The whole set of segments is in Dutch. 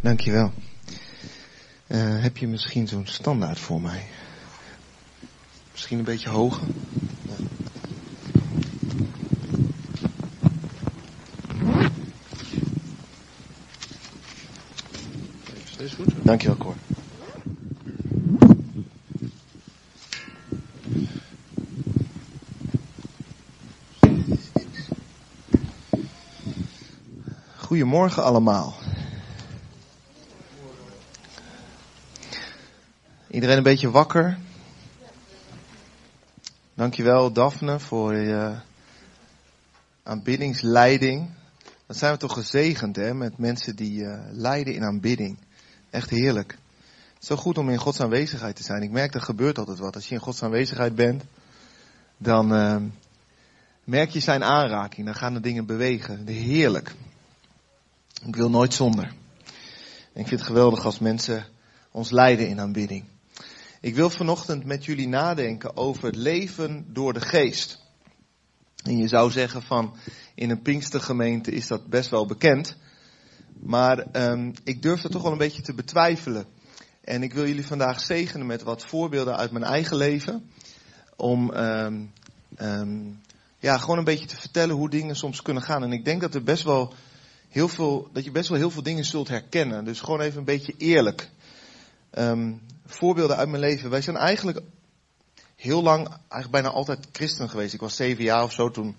Dankjewel. Uh, heb je misschien zo'n standaard voor mij? Misschien een beetje hoger? Ja. Is goed. Dankjewel, Cor. Goedemorgen allemaal. Iedereen een beetje wakker? Dankjewel Daphne voor je aanbiddingsleiding. Dan zijn we toch gezegend hè, met mensen die uh, leiden in aanbidding. Echt heerlijk. Zo goed om in Gods aanwezigheid te zijn. Ik merk er gebeurt altijd wat. Als je in Gods aanwezigheid bent, dan uh, merk je zijn aanraking. Dan gaan de dingen bewegen. Heerlijk. Ik wil nooit zonder. Ik vind het geweldig als mensen ons leiden in aanbidding. Ik wil vanochtend met jullie nadenken over het leven door de geest. En je zou zeggen van in een Pinkstergemeente is dat best wel bekend. Maar um, ik durf dat toch wel een beetje te betwijfelen. En ik wil jullie vandaag zegenen met wat voorbeelden uit mijn eigen leven. Om um, um, ja, gewoon een beetje te vertellen hoe dingen soms kunnen gaan. En ik denk dat er best wel heel veel, dat je best wel heel veel dingen zult herkennen. Dus gewoon even een beetje eerlijk. Voorbeelden uit mijn leven. Wij zijn eigenlijk heel lang, eigenlijk bijna altijd christen geweest. Ik was zeven jaar of zo, toen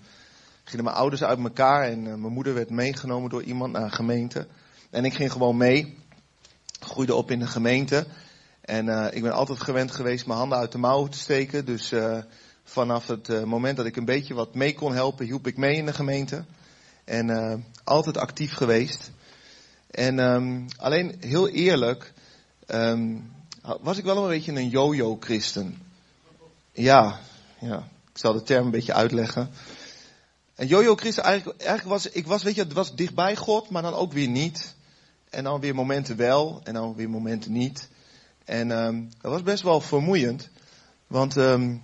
gingen mijn ouders uit elkaar en uh, mijn moeder werd meegenomen door iemand naar een gemeente. En ik ging gewoon mee, groeide op in de gemeente. En uh, ik ben altijd gewend geweest mijn handen uit de mouwen te steken. Dus uh, vanaf het moment dat ik een beetje wat mee kon helpen, hielp ik mee in de gemeente. En altijd actief geweest. En um, alleen heel eerlijk, um, was ik wel een beetje een yo-yo-christen. Ja, ja, ik zal de term een beetje uitleggen. En yo-yo-christen, eigenlijk, eigenlijk was, ik was, weet je, was dichtbij God, maar dan ook weer niet. En dan weer momenten wel, en dan weer momenten niet. En um, dat was best wel vermoeiend. Want um,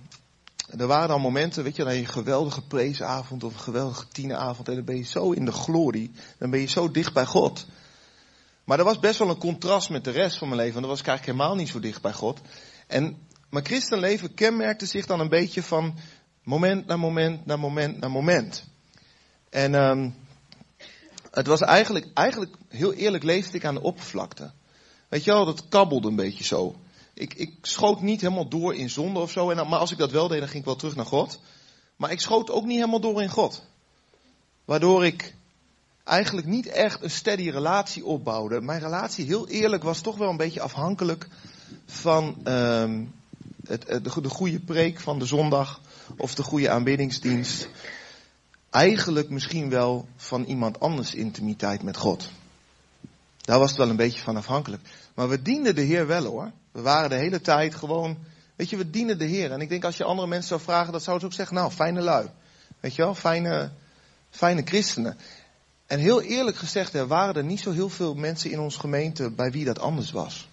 er waren dan momenten, weet je, dan een geweldige preesavond of een geweldige tieneravond. En dan ben je zo in de glorie. Dan ben je zo dicht bij God. Maar er was best wel een contrast met de rest van mijn leven. Want dan was ik eigenlijk helemaal niet zo dicht bij God. En mijn christenleven kenmerkte zich dan een beetje van moment naar moment naar moment naar moment. En um, het was eigenlijk, eigenlijk, heel eerlijk leefde ik aan de oppervlakte. Weet je wel, dat kabbelde een beetje zo. Ik, ik schoot niet helemaal door in zonde of zo. En, maar als ik dat wel deed, dan ging ik wel terug naar God. Maar ik schoot ook niet helemaal door in God. Waardoor ik eigenlijk niet echt een steady relatie opbouwde. Mijn relatie, heel eerlijk, was toch wel een beetje afhankelijk van het, het, de, de goede preek van de zondag of de goede aanbiddingsdienst. Eigenlijk misschien wel van iemand anders intimiteit met God. Daar was het wel een beetje van afhankelijk. Maar we dienden de Heer wel hoor. We waren de hele tijd gewoon, weet je, we dienen de Heer. En ik denk als je andere mensen zou vragen, dat zouden ze ook zeggen, nou, fijne lui. Weet je wel, fijne, fijne christenen. En heel eerlijk gezegd, er waren er niet zo heel veel mensen in onze gemeente bij wie dat anders was.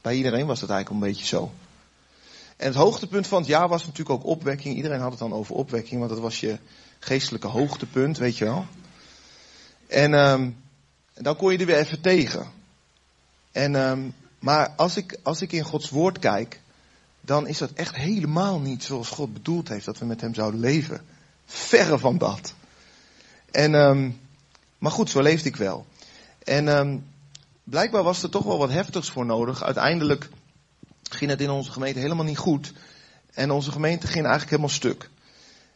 Bij iedereen was dat eigenlijk een beetje zo. En het hoogtepunt van het jaar was natuurlijk ook opwekking. Iedereen had het dan over opwekking, want dat was je geestelijke hoogtepunt, weet je wel. En um, dan kon je er weer even tegen. En, um, maar als ik, als ik in Gods woord kijk, dan is dat echt helemaal niet zoals God bedoeld heeft dat we met hem zouden leven. Verre van dat. En um, maar goed, zo leefde ik wel. En um, blijkbaar was er toch wel wat heftigs voor nodig. Uiteindelijk ging het in onze gemeente helemaal niet goed. En onze gemeente ging eigenlijk helemaal stuk.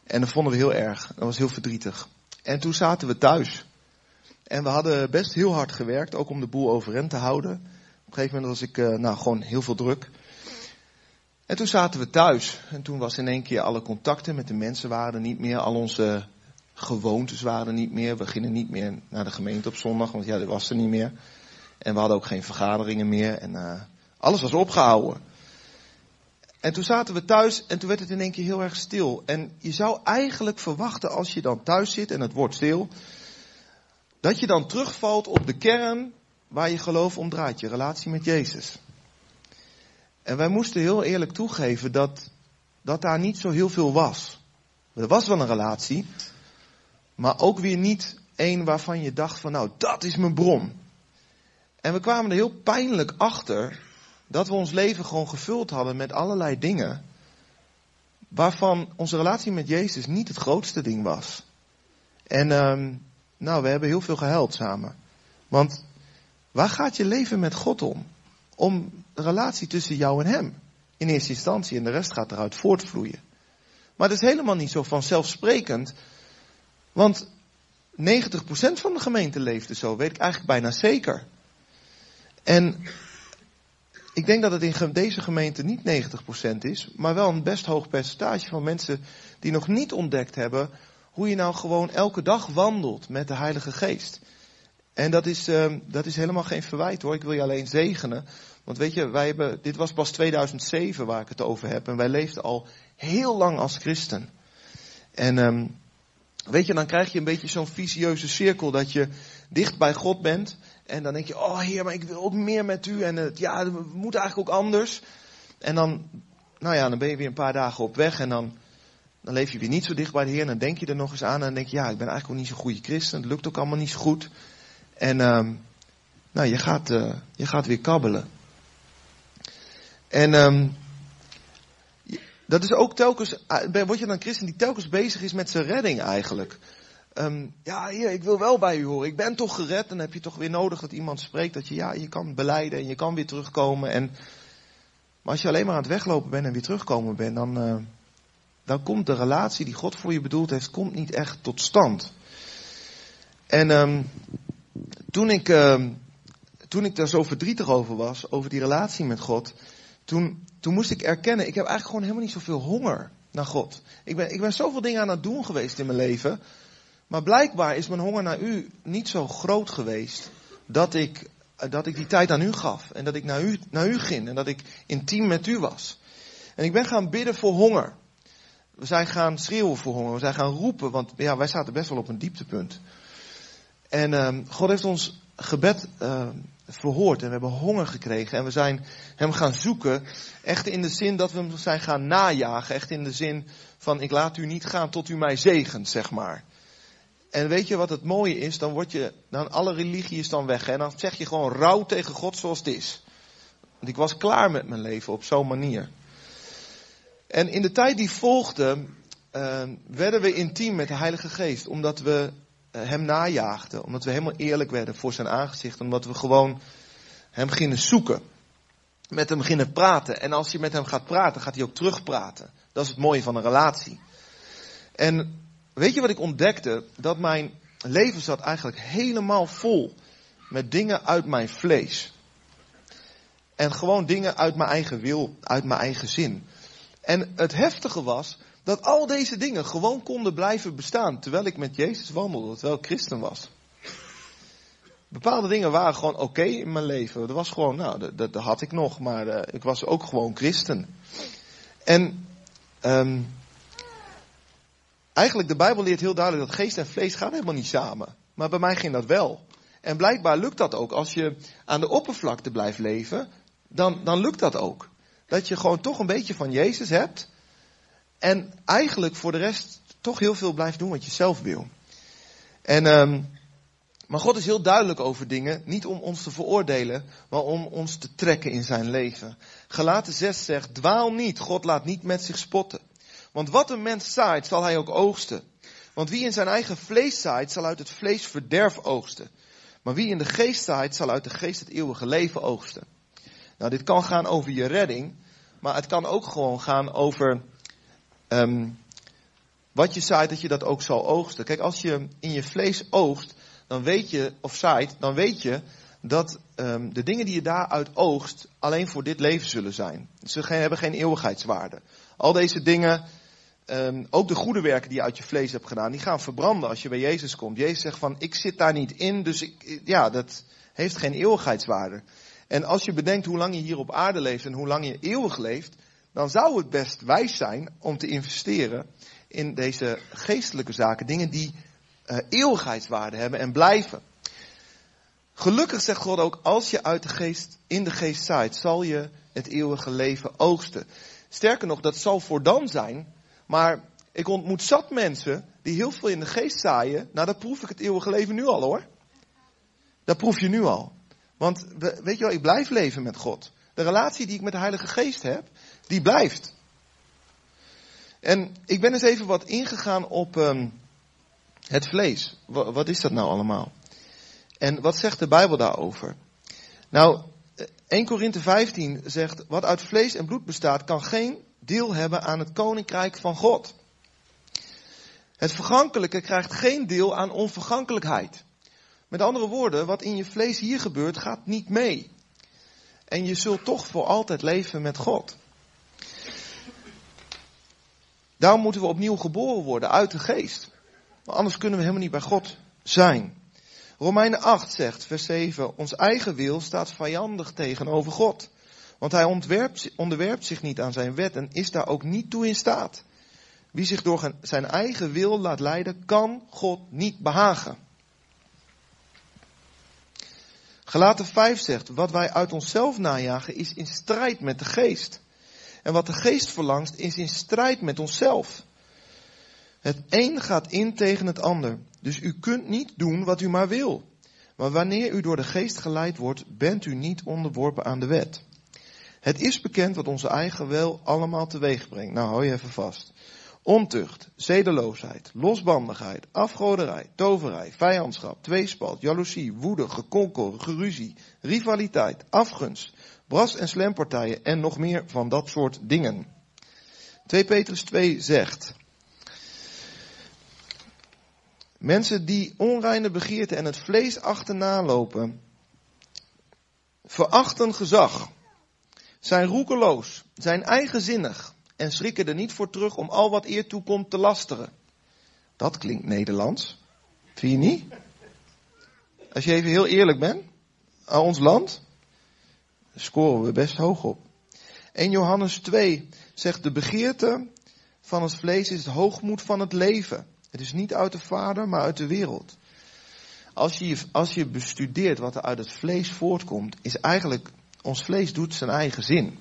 En dat vonden we heel erg. Dat was heel verdrietig. En toen zaten we thuis. En we hadden best heel hard gewerkt, ook om de boel overeind te houden. Op een gegeven moment was ik, uh, nou, gewoon heel veel druk. En toen zaten we thuis. En toen was in één keer alle contacten met de mensen waren er niet meer. Al onze gewoontes waren niet meer. We gingen niet meer naar de gemeente op zondag, want ja, dat was er niet meer. En we hadden ook geen vergaderingen meer. En uh, alles was opgehouden. En toen zaten we thuis en toen werd het in één keer heel erg stil. En je zou eigenlijk verwachten als je dan thuis zit en het wordt stil, dat je dan terugvalt op de kern waar je geloof om draait, je relatie met Jezus. En wij moesten heel eerlijk toegeven dat, dat daar niet zo heel veel was. Er was wel een relatie, maar ook weer niet één waarvan je dacht van nou, dat is mijn bron. En we kwamen er heel pijnlijk achter dat we ons leven gewoon gevuld hadden met allerlei dingen. Waarvan onze relatie met Jezus niet het grootste ding was. En uh, nou, we hebben heel veel gehuild samen. Want waar gaat je leven met God om? Om de relatie tussen jou en Hem. In eerste instantie en de rest gaat eruit voortvloeien. Maar het is helemaal niet zo vanzelfsprekend. Want 90% van de gemeente leefde zo, weet ik eigenlijk bijna zeker. En ik denk dat het in deze gemeente niet 90% is, maar wel een best hoog percentage van mensen die nog niet ontdekt hebben hoe je nou gewoon elke dag wandelt met de Heilige Geest. En dat is, uh, dat is helemaal geen verwijt hoor, ik wil je alleen zegenen. Want weet je, wij hebben, dit was pas 2007 waar ik het over heb en wij leefden al heel lang als christen. En um, weet je, dan krijg je een beetje zo'n vicieuze cirkel dat je dicht bij God bent en dan denk je, oh heer, maar ik wil ook meer met u. En het, ja, we moeten eigenlijk ook anders. En dan, nou ja, dan ben je weer een paar dagen op weg. En dan, dan leef je weer niet zo dicht bij de heer. En dan denk je er nog eens aan. En dan denk je, ja, ik ben eigenlijk ook niet zo'n goede christen. Het lukt ook allemaal niet zo goed. En, um, nou, je gaat, uh, je gaat weer kabbelen. En, um, dat is ook telkens, eh, word je dan christen die telkens bezig is met zijn redding eigenlijk. Um, ja, hier, ik wil wel bij u horen. Ik ben toch gered. Dan heb je toch weer nodig dat iemand spreekt. Dat je, ja, je kan beleiden en je kan weer terugkomen. En, maar als je alleen maar aan het weglopen bent en weer terugkomen bent, dan, uh, dan komt de relatie die God voor je bedoeld heeft, komt niet echt tot stand. En um, toen, ik, uh, toen ik daar zo verdrietig over was, over die relatie met God, toen, toen moest ik erkennen, ik heb eigenlijk gewoon helemaal niet zoveel honger naar God. Ik ben, ik ben zoveel dingen aan het doen geweest in mijn leven. Maar blijkbaar is mijn honger naar u niet zo groot geweest dat ik, dat ik die tijd aan u gaf. En dat ik naar u, naar u ging en dat ik intiem met u was. En ik ben gaan bidden voor honger. We zijn gaan schreeuwen voor honger. We zijn gaan roepen, want ja, wij zaten best wel op een dieptepunt. En uh, God heeft ons gebed uh, verhoord en we hebben honger gekregen. En we zijn hem gaan zoeken. Echt in de zin dat we hem zijn gaan najagen. Echt in de zin van ik laat u niet gaan tot u mij zegent, zeg maar. En weet je wat het mooie is? Dan word je, dan alle religie is dan weg. En dan zeg je gewoon rouw tegen God zoals het is. Want ik was klaar met mijn leven op zo'n manier. En in de tijd die volgde, uh, werden we intiem met de Heilige Geest. Omdat we hem najaagden. Omdat we helemaal eerlijk werden voor zijn aangezicht. Omdat we gewoon hem gingen zoeken. Met hem gingen praten. En als je met hem gaat praten, gaat hij ook terugpraten. Dat is het mooie van een relatie. En Weet je wat ik ontdekte? Dat mijn leven zat eigenlijk helemaal vol met dingen uit mijn vlees. En gewoon dingen uit mijn eigen wil, uit mijn eigen zin. En het heftige was dat al deze dingen gewoon konden blijven bestaan terwijl ik met Jezus wandelde, terwijl ik christen was. Bepaalde dingen waren gewoon oké in mijn leven. Dat was gewoon, nou, dat, dat had ik nog, maar uh, ik was ook gewoon christen. En um, Eigenlijk, de Bijbel leert heel duidelijk dat geest en vlees gaan helemaal niet samen. Maar bij mij ging dat wel. En blijkbaar lukt dat ook. Als je aan de oppervlakte blijft leven, dan, dan lukt dat ook. Dat je gewoon toch een beetje van Jezus hebt. En eigenlijk voor de rest toch heel veel blijft doen wat je zelf wil. En, um, maar God is heel duidelijk over dingen. Niet om ons te veroordelen, maar om ons te trekken in zijn leven. Gelaten 6 zegt, dwaal niet. God laat niet met zich spotten. Want wat een mens zaait, zal hij ook oogsten. Want wie in zijn eigen vlees zaait, zal uit het vlees verderf oogsten. Maar wie in de geest zaait, zal uit de geest het eeuwige leven oogsten. Nou, dit kan gaan over je redding, maar het kan ook gewoon gaan over um, wat je zaait, dat je dat ook zal oogsten. Kijk, als je in je vlees oogst, dan weet je, of zaait, dan weet je dat um, de dingen die je daaruit oogst alleen voor dit leven zullen zijn. Ze hebben geen eeuwigheidswaarde. Al deze dingen, um, ook de goede werken die je uit je vlees hebt gedaan, die gaan verbranden als je bij Jezus komt. Jezus zegt van, ik zit daar niet in, dus ik, ja, dat heeft geen eeuwigheidswaarde. En als je bedenkt hoe lang je hier op aarde leeft en hoe lang je eeuwig leeft, dan zou het best wijs zijn om te investeren in deze geestelijke zaken, dingen die uh, eeuwigheidswaarde hebben en blijven. Gelukkig zegt God ook, als je uit de geest, in de geest zaait, zal je het eeuwige leven oogsten. Sterker nog, dat zal voor dan zijn. Maar ik ontmoet zat mensen die heel veel in de geest zaaien. Nou, dat proef ik het eeuwige leven nu al hoor. Dat proef je nu al. Want weet je wel, ik blijf leven met God. De relatie die ik met de Heilige Geest heb, die blijft. En ik ben eens even wat ingegaan op um, het vlees. Wat, is dat nou allemaal? En wat zegt de Bijbel daarover? Nou, 1 Korinthe 15 zegt, wat uit vlees en bloed bestaat, kan geen deel hebben aan het koninkrijk van God. Het vergankelijke krijgt geen deel aan onvergankelijkheid. Met andere woorden, wat in je vlees hier gebeurt, gaat niet mee. En je zult toch voor altijd leven met God. Daarom moeten we opnieuw geboren worden uit de geest. Want anders kunnen we helemaal niet bij God zijn. Romeinen 8 zegt, vers 7, ons eigen wil staat vijandig tegenover God. Want hij onderwerpt zich niet aan zijn wet en is daar ook niet toe in staat. Wie zich door zijn eigen wil laat leiden, kan God niet behagen. Gelaten 5 zegt, wat wij uit onszelf najagen is in strijd met de geest. En wat de geest verlangt is in strijd met onszelf. Het een gaat in tegen het ander. Dus u kunt niet doen wat u maar wil. Maar wanneer u door de geest geleid wordt, bent u niet onderworpen aan de wet. Het is bekend wat onze eigen wil allemaal teweeg brengt. Nou, hou je even vast. Ontucht, zedeloosheid, losbandigheid, afgoderij, toverij, vijandschap, tweespalt, jaloezie, woede, gekonkel, geruzie, rivaliteit, afgunst, bras- en slempartijen en nog meer van dat soort dingen. 2 Petrus 2 zegt, mensen die onreine begeerte en het vlees achterna lopen, verachten gezag, zijn roekeloos, zijn eigenzinnig en schrikken er niet voor terug om al wat eer toekomt te lasteren. Dat klinkt Nederlands. Vind je niet? Als je even heel eerlijk bent, aan ons land, scoren we best hoog op. 1 Johannes 2 zegt de begeerte van het vlees is het hoogmoed van het leven. Het is niet uit de vader, maar uit de wereld. Als je, als je bestudeert wat er uit het vlees voortkomt, is eigenlijk, ons vlees doet zijn eigen zin.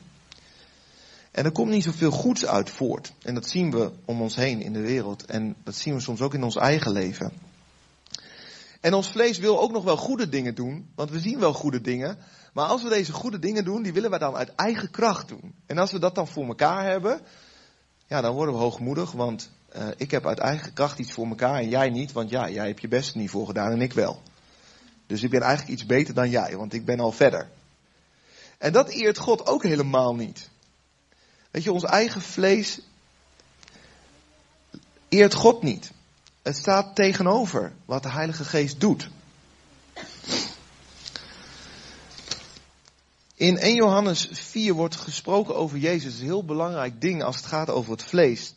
En er komt niet zoveel goeds uit voort. En dat zien we om ons heen in de wereld. En dat zien we soms ook in ons eigen leven. En ons vlees wil ook nog wel goede dingen doen, want we zien wel goede dingen. Maar als we deze goede dingen doen, die willen we dan uit eigen kracht doen. En als we dat dan voor elkaar hebben, ja, dan worden we hoogmoedig, want uh, ik heb uit eigen kracht iets voor elkaar en jij niet, want ja, jij hebt je best niet voor gedaan en ik wel. Dus ik ben eigenlijk iets beter dan jij, want ik ben al verder. En dat eert God ook helemaal niet. Weet je, ons eigen vlees eert God niet. Het staat tegenover wat de Heilige Geest doet. In 1 Johannes 4 wordt gesproken over Jezus. een heel belangrijk ding als het gaat over het vlees.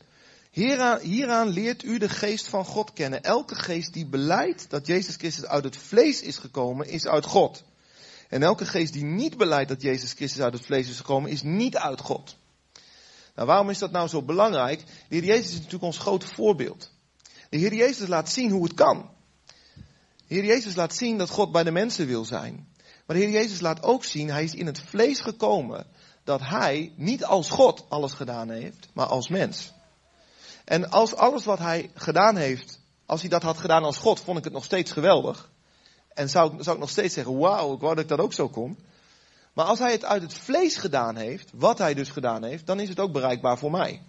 Hieraan, hieraan leert u de geest van God kennen. Elke geest die beleidt dat Jezus Christus uit het vlees is gekomen, is uit God. En elke geest die niet beleidt dat Jezus Christus uit het vlees is gekomen, is niet uit God. Nou, waarom is dat nou zo belangrijk? De Heer Jezus is natuurlijk ons grote voorbeeld. De Heer Jezus laat zien hoe het kan. De Heer Jezus laat zien dat God bij de mensen wil zijn. Maar de Heer Jezus laat ook zien, hij is in het vlees gekomen, dat hij niet als God alles gedaan heeft, maar als mens. En als alles wat hij gedaan heeft, als hij dat had gedaan als God, vond ik het nog steeds geweldig. En zou, zou ik nog steeds zeggen, wauw, ik wou dat ik dat ook zo kon. Maar als hij het uit het vlees gedaan heeft, wat hij dus gedaan heeft, dan is het ook bereikbaar voor mij.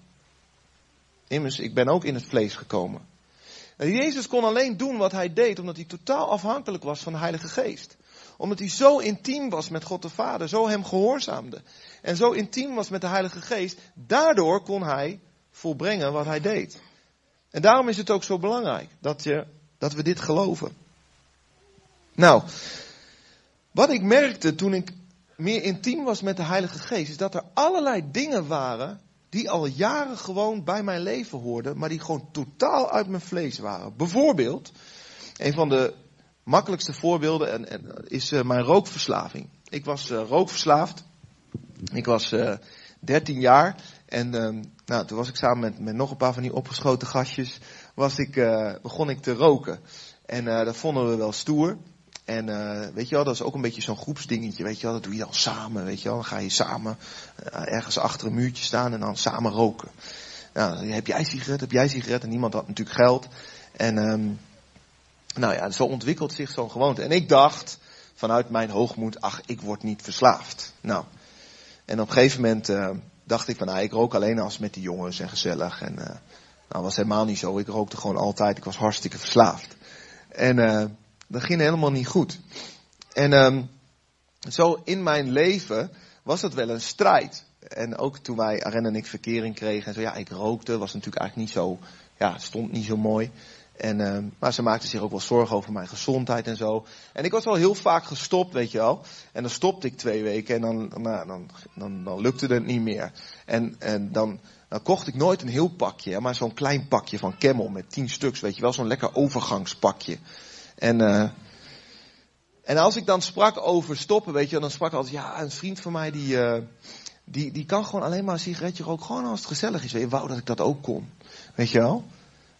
Immers, ik ben ook in het vlees gekomen. En Jezus kon alleen doen wat hij deed, omdat hij totaal afhankelijk was van de Heilige Geest. Omdat hij zo intiem was met God de Vader, zo hem gehoorzaamde. En zo intiem was met de Heilige Geest, daardoor kon hij volbrengen wat hij deed. En daarom is het ook zo belangrijk dat, je, dat we dit geloven. Nou, wat ik merkte toen ik meer intiem was met de Heilige Geest, is dat er allerlei dingen waren die al jaren gewoon bij mijn leven hoorden, maar die gewoon totaal uit mijn vlees waren. Bijvoorbeeld, een van de makkelijkste voorbeelden en, en, is uh, mijn rookverslaving. Ik was uh, rookverslaafd. Ik was uh, eh, 13 jaar en ehm, nou, toen was ik samen met, met nog een paar van die opgeschoten gastjes, was ik, begon ik te roken. En dat vonden we wel stoer. En uh, weet je wel, dat is ook een beetje zo'n groepsdingetje, weet je wel, dat doe je dan samen, weet je wel. Dan ga je samen uh, ergens achter een muurtje staan en dan samen roken. Nou, heb jij sigaret, heb jij sigaret en niemand had natuurlijk geld. En um, nou ja, zo ontwikkelt zich zo'n gewoonte. En ik dacht vanuit mijn hoogmoed, ach, ik word niet verslaafd. Nou, en op een gegeven moment uh, dacht ik van, nou, ik rook alleen als met die jongens en gezellig. En nou, was helemaal niet zo. Ik rookte gewoon altijd. Ik was hartstikke verslaafd. En dat ging helemaal niet goed. En um, zo in mijn leven was het wel een strijd. En ook toen wij, Aren en ik, verkering kregen en zo, ja, ik rookte, was natuurlijk eigenlijk niet zo, ja, stond niet zo mooi. En, uh, maar ze maakte zich ook wel zorgen over mijn gezondheid en zo. En ik was wel heel vaak gestopt, weet je wel. En dan stopte ik twee weken en dan, nou, dan, dan, dan lukte het niet meer. En, en dan, dan kocht ik nooit een heel pakje, maar zo'n klein pakje van Camel met tien stuks, weet je wel. Zo'n lekker overgangspakje. En, uh, en als ik dan sprak over stoppen, weet je, dan sprak ik altijd, ja, een vriend van mij die, uh, die, die kan gewoon alleen maar een sigaretje roken, gewoon als het gezellig is. Weet je, wou dat ik dat ook kon. Weet je wel?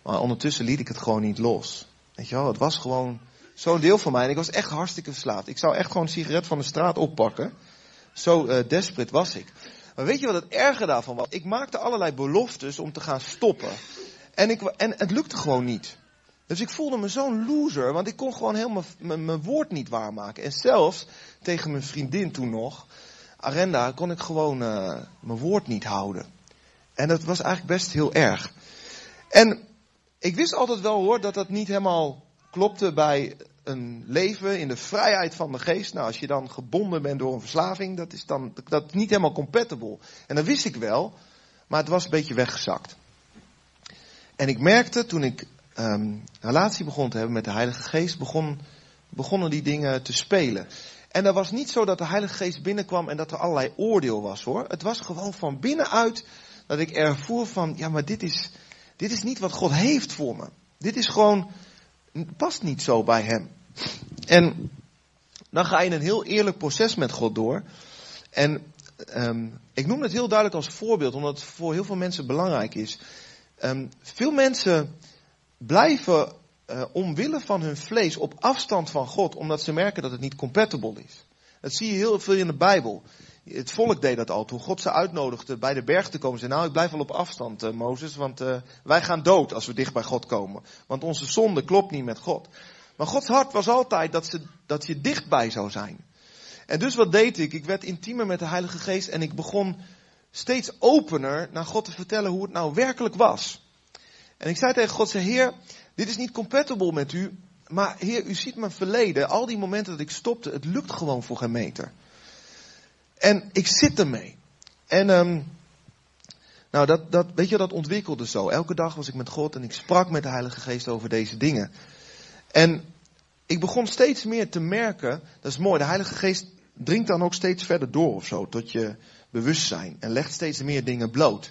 Maar ondertussen liet ik het gewoon niet los. Weet je wel, het was gewoon zo'n deel van mij. En ik was echt hartstikke verslaafd. Ik zou echt gewoon een sigaret van de straat oppakken. Zo uh, desperate was ik. Maar weet je wat het erge daarvan was? Ik maakte allerlei beloftes om te gaan stoppen. En, ik, en het lukte gewoon niet. Dus ik voelde me zo'n loser, want ik kon gewoon helemaal mijn woord niet waarmaken. En zelfs tegen mijn vriendin toen nog, Arenda, kon ik gewoon uh, mijn woord niet houden. En dat was eigenlijk best heel erg. En ik wist altijd wel hoor dat dat niet helemaal klopte bij een leven in de vrijheid van de geest. Nou, als je dan gebonden bent door een verslaving, dat is dan dat is niet helemaal compatible. En dat wist ik wel, maar het was een beetje weggezakt. En ik merkte toen ik um, relatie begon te hebben met de Heilige Geest, begon, begonnen die dingen te spelen. En dat was niet zo dat de Heilige Geest binnenkwam en dat er allerlei oordeel was hoor. Het was gewoon van binnenuit dat ik ervoer van, ja maar dit is, dit is niet wat God heeft voor me. Dit is gewoon, past niet zo bij Hem. En dan ga je een heel eerlijk proces met God door. En um, ik noem het heel duidelijk als voorbeeld, omdat het voor heel veel mensen belangrijk is. Um, veel mensen blijven uh, omwille van hun vlees op afstand van God, omdat ze merken dat het niet compatible is. Dat zie je heel veel in de Bijbel. Het volk deed dat al. Toen God ze uitnodigde bij de berg te komen, zei nou ik blijf wel op afstand, uh, Mozes, want uh, wij gaan dood als we dicht bij God komen. Want onze zonde klopt niet met God. Maar Gods hart was altijd dat, ze, dat je dichtbij zou zijn. En dus wat deed ik? Ik werd intiemer met de Heilige Geest en ik begon steeds opener naar God te vertellen hoe het nou werkelijk was. En ik zei tegen God, zei, Heer, dit is niet compatible met u, maar Heer, u ziet mijn verleden, al die momenten dat ik stopte, het lukt gewoon voor geen meter. En ik zit ermee. En um, nou, dat, dat, weet je, dat ontwikkelde zo. Elke dag was ik met God en ik sprak met de Heilige Geest over deze dingen. En ik begon steeds meer te merken, dat is mooi, de Heilige Geest dringt dan ook steeds verder door of zo, tot je bewustzijn en legt steeds meer dingen bloot.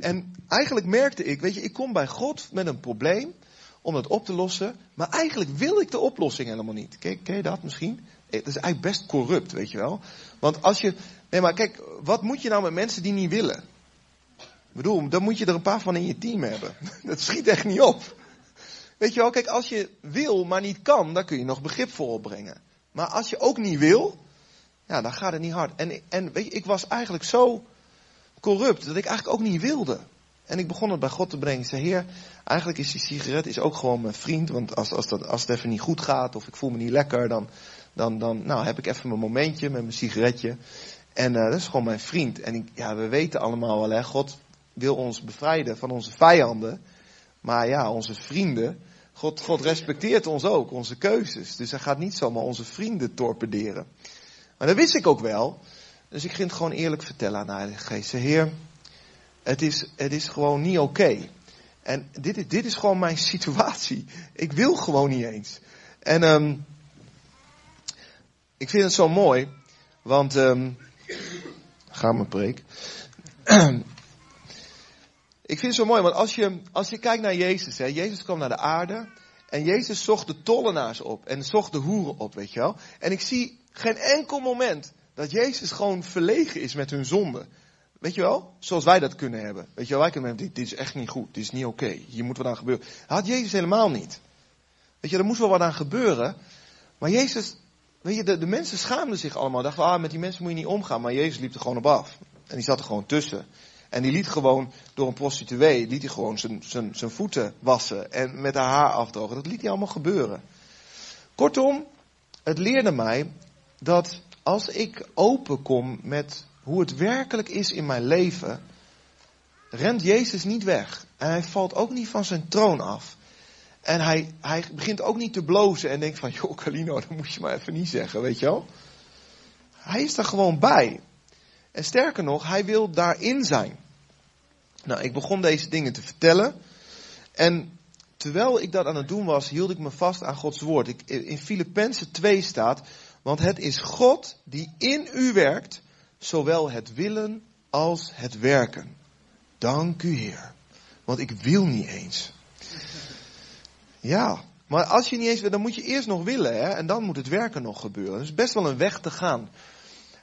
En eigenlijk merkte ik, weet je, ik kom bij God met een probleem om het op te lossen, maar eigenlijk wil ik de oplossing helemaal niet. Ken, ken je dat misschien? Het is eigenlijk best corrupt, weet je wel. Want als je, nee maar kijk, wat moet je nou met mensen die niet willen? Ik bedoel, dan moet je er een paar van in je team hebben. Dat schiet echt niet op. Weet je wel, kijk, als je wil, maar niet kan, dan kun je nog begrip voor opbrengen. Maar als je ook niet wil, ja, dan gaat het niet hard. En, en weet je, ik was eigenlijk zo corrupt dat ik eigenlijk ook niet wilde. En ik begon het bij God te brengen. Ik zei, Heer, eigenlijk is die sigaret is ook gewoon mijn vriend. Want als, als, dat, als het even niet goed gaat of ik voel me niet lekker, dan, dan, dan nou, heb ik even mijn momentje met mijn sigaretje. En uh, dat is gewoon mijn vriend. En ik, ja, we weten allemaal wel, hè, God wil ons bevrijden van onze vijanden. Maar ja, onze vrienden, God, God respecteert ons ook, onze keuzes. Dus hij gaat niet zomaar onze vrienden torpederen. Maar dat wist ik ook wel. Dus ik ging het gewoon eerlijk vertellen aan de Heilige Geest. Heer, het is, het is gewoon niet oké. En dit is, dit is gewoon mijn situatie. Ik wil gewoon niet eens. En um, ik vind het zo mooi, want um, ga mijn preek. ik vind het zo mooi, want als je, als je kijkt naar Jezus, hè, Jezus kwam naar de aarde en Jezus zocht de tollenaars op en zocht de hoeren op, weet je wel. En ik zie geen enkel moment dat Jezus gewoon verlegen is met hun zonde. Weet je wel? Zoals wij dat kunnen hebben. Weet je wel, wij kunnen hebben, dit, dit is echt niet goed, dit is niet oké, okay. hier moet wat aan gebeuren. Had Jezus helemaal niet. Weet je, er moest wel wat aan gebeuren. Maar Jezus, weet je, de, mensen schaamden zich allemaal. Dachten, ah, met die mensen moet je niet omgaan. Maar Jezus liep er gewoon op af. En die zat er gewoon tussen. En die liet gewoon door een prostituee, liet hij gewoon zijn, zijn, zijn voeten wassen en met haar haar afdrogen. Dat liet hij allemaal gebeuren. Kortom, het leerde mij dat als ik open kom met hoe het werkelijk is in mijn leven, rent Jezus niet weg. En hij valt ook niet van zijn troon af. En hij, hij begint ook niet te blozen en denkt van, joh Calino, dat moet je maar even niet zeggen, weet je wel. Hij is er gewoon bij. En sterker nog, hij wil daarin zijn. Nou, ik begon deze dingen te vertellen. En terwijl ik dat aan het doen was, hield ik me vast aan Gods woord. Ik, in Filippenzen 2 staat, want het is God die in u werkt, zowel het willen als het werken. Dank u Heer. Want ik wil niet eens. Ja, maar als je niet eens wil, dan moet je eerst nog willen. Hè? En dan moet het werken nog gebeuren. Het is best wel een weg te gaan.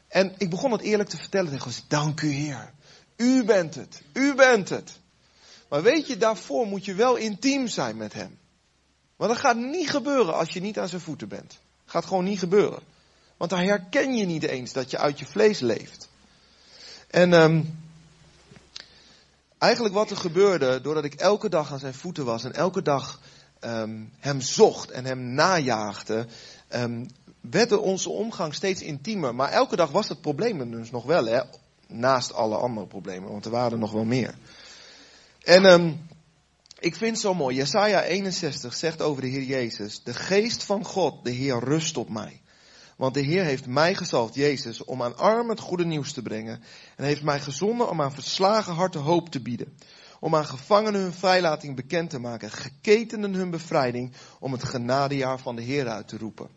En ik begon het eerlijk te vertellen tegen God. Dank u Heer. U bent het. U bent het. Maar weet je, daarvoor moet je wel intiem zijn met Hem. Maar dat gaat niet gebeuren als je niet aan zijn voeten bent. Gaat gewoon niet gebeuren. Want daar herken je niet eens dat je uit je vlees leeft. En um, eigenlijk wat er gebeurde, doordat ik elke dag aan zijn voeten was en elke dag um, hem zocht en hem najaagde, um, werd onze omgang steeds intiemer. Maar elke dag was het probleem dus nog wel, hè? naast alle andere problemen, want er waren nog wel meer. En ik vind het zo mooi, Jesaja 61 zegt over de Heer Jezus, de geest van God, de Heer rust op mij. Want de Heer heeft mij gezalfd, Jezus, om aan armen het goede nieuws te brengen. En heeft mij gezonden om aan verslagen harten hoop te bieden. Om aan gevangenen hun vrijlating bekend te maken. Geketenden hun bevrijding. Om het genadejaar van de Heer uit te roepen.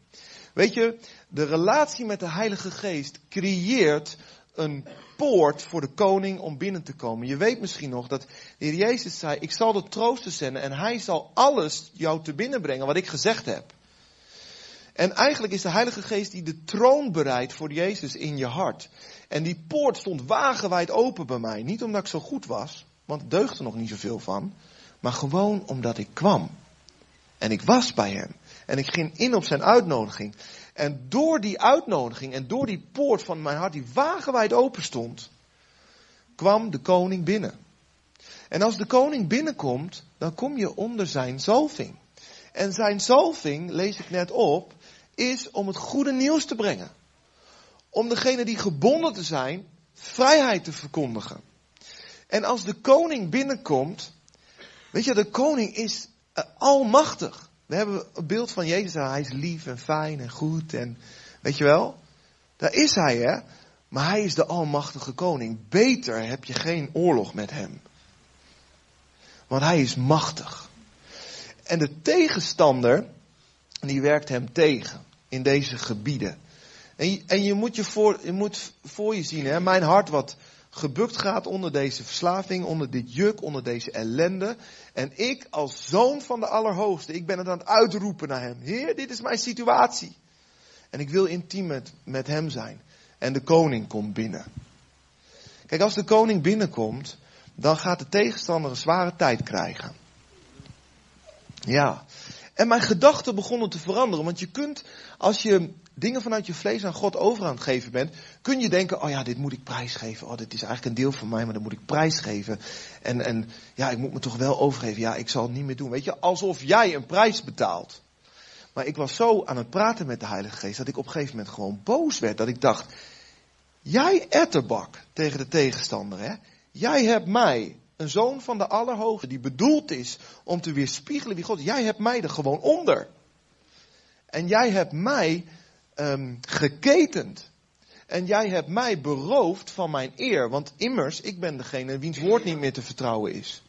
Weet je, de relatie met de Heilige Geest creëert een poort voor de koning om binnen te komen. Je weet misschien nog dat de Heer Jezus zei, ik zal de trooster zenden en hij zal alles jou te binnen brengen wat ik gezegd heb. En eigenlijk is de Heilige Geest die de troon bereidt voor Jezus in je hart. En die poort stond wagenwijd open bij mij. Niet omdat ik zo goed was, want er deugde nog niet zoveel van. Maar gewoon omdat ik kwam. En ik was bij hem. En ik ging in op zijn uitnodiging. En door die uitnodiging en door die poort van mijn hart die wagenwijd open stond, kwam de koning binnen. En als de koning binnenkomt, dan kom je onder zijn zalving. En zijn zalving, lees ik net op, is om het goede nieuws te brengen. Om degene die gebonden te zijn, vrijheid te verkondigen. En als de koning binnenkomt, weet je, de koning is uh, almachtig. We hebben een beeld van Jezus, hij is lief en fijn en goed en, weet je wel, daar is hij hè. Maar hij is de almachtige koning. Beter heb je geen oorlog met hem. Want hij is machtig. En de tegenstander, die werkt hem tegen in deze gebieden. En en je moet, je, voor, je moet voor je zien, hè, mijn hart wat gebukt gaat onder deze verslaving, onder dit juk, onder deze ellende. En ik als zoon van de Allerhoogste, ik ben het aan het uitroepen naar hem. Heer, dit is mijn situatie. En ik wil intiem met, met hem zijn. En de koning komt binnen. Kijk, als de koning binnenkomt, dan gaat de tegenstander een zware tijd krijgen. Ja. En mijn gedachten begonnen te veranderen. Want je kunt, als je dingen vanuit je vlees aan God over aan het geven bent, kun je denken, oh ja, dit moet ik prijsgeven. Oh, dit is eigenlijk een deel van mij, maar dat moet ik prijsgeven. En, en ja, ik moet me toch wel overgeven. Ja, ik zal het niet meer doen. Weet je, alsof jij een prijs betaalt. Maar ik was zo aan het praten met de Heilige Geest dat ik op een gegeven moment gewoon boos werd. Dat ik dacht, jij etterbak tegen de tegenstander, hè? Jij hebt mij een zoon van de Allerhoogste, die bedoeld is om te weerspiegelen wie God. Jij hebt mij er gewoon onder. En jij hebt mij um, geketend. En jij hebt mij beroofd van mijn eer. Want immers, ik ben degene wiens woord niet meer te vertrouwen is.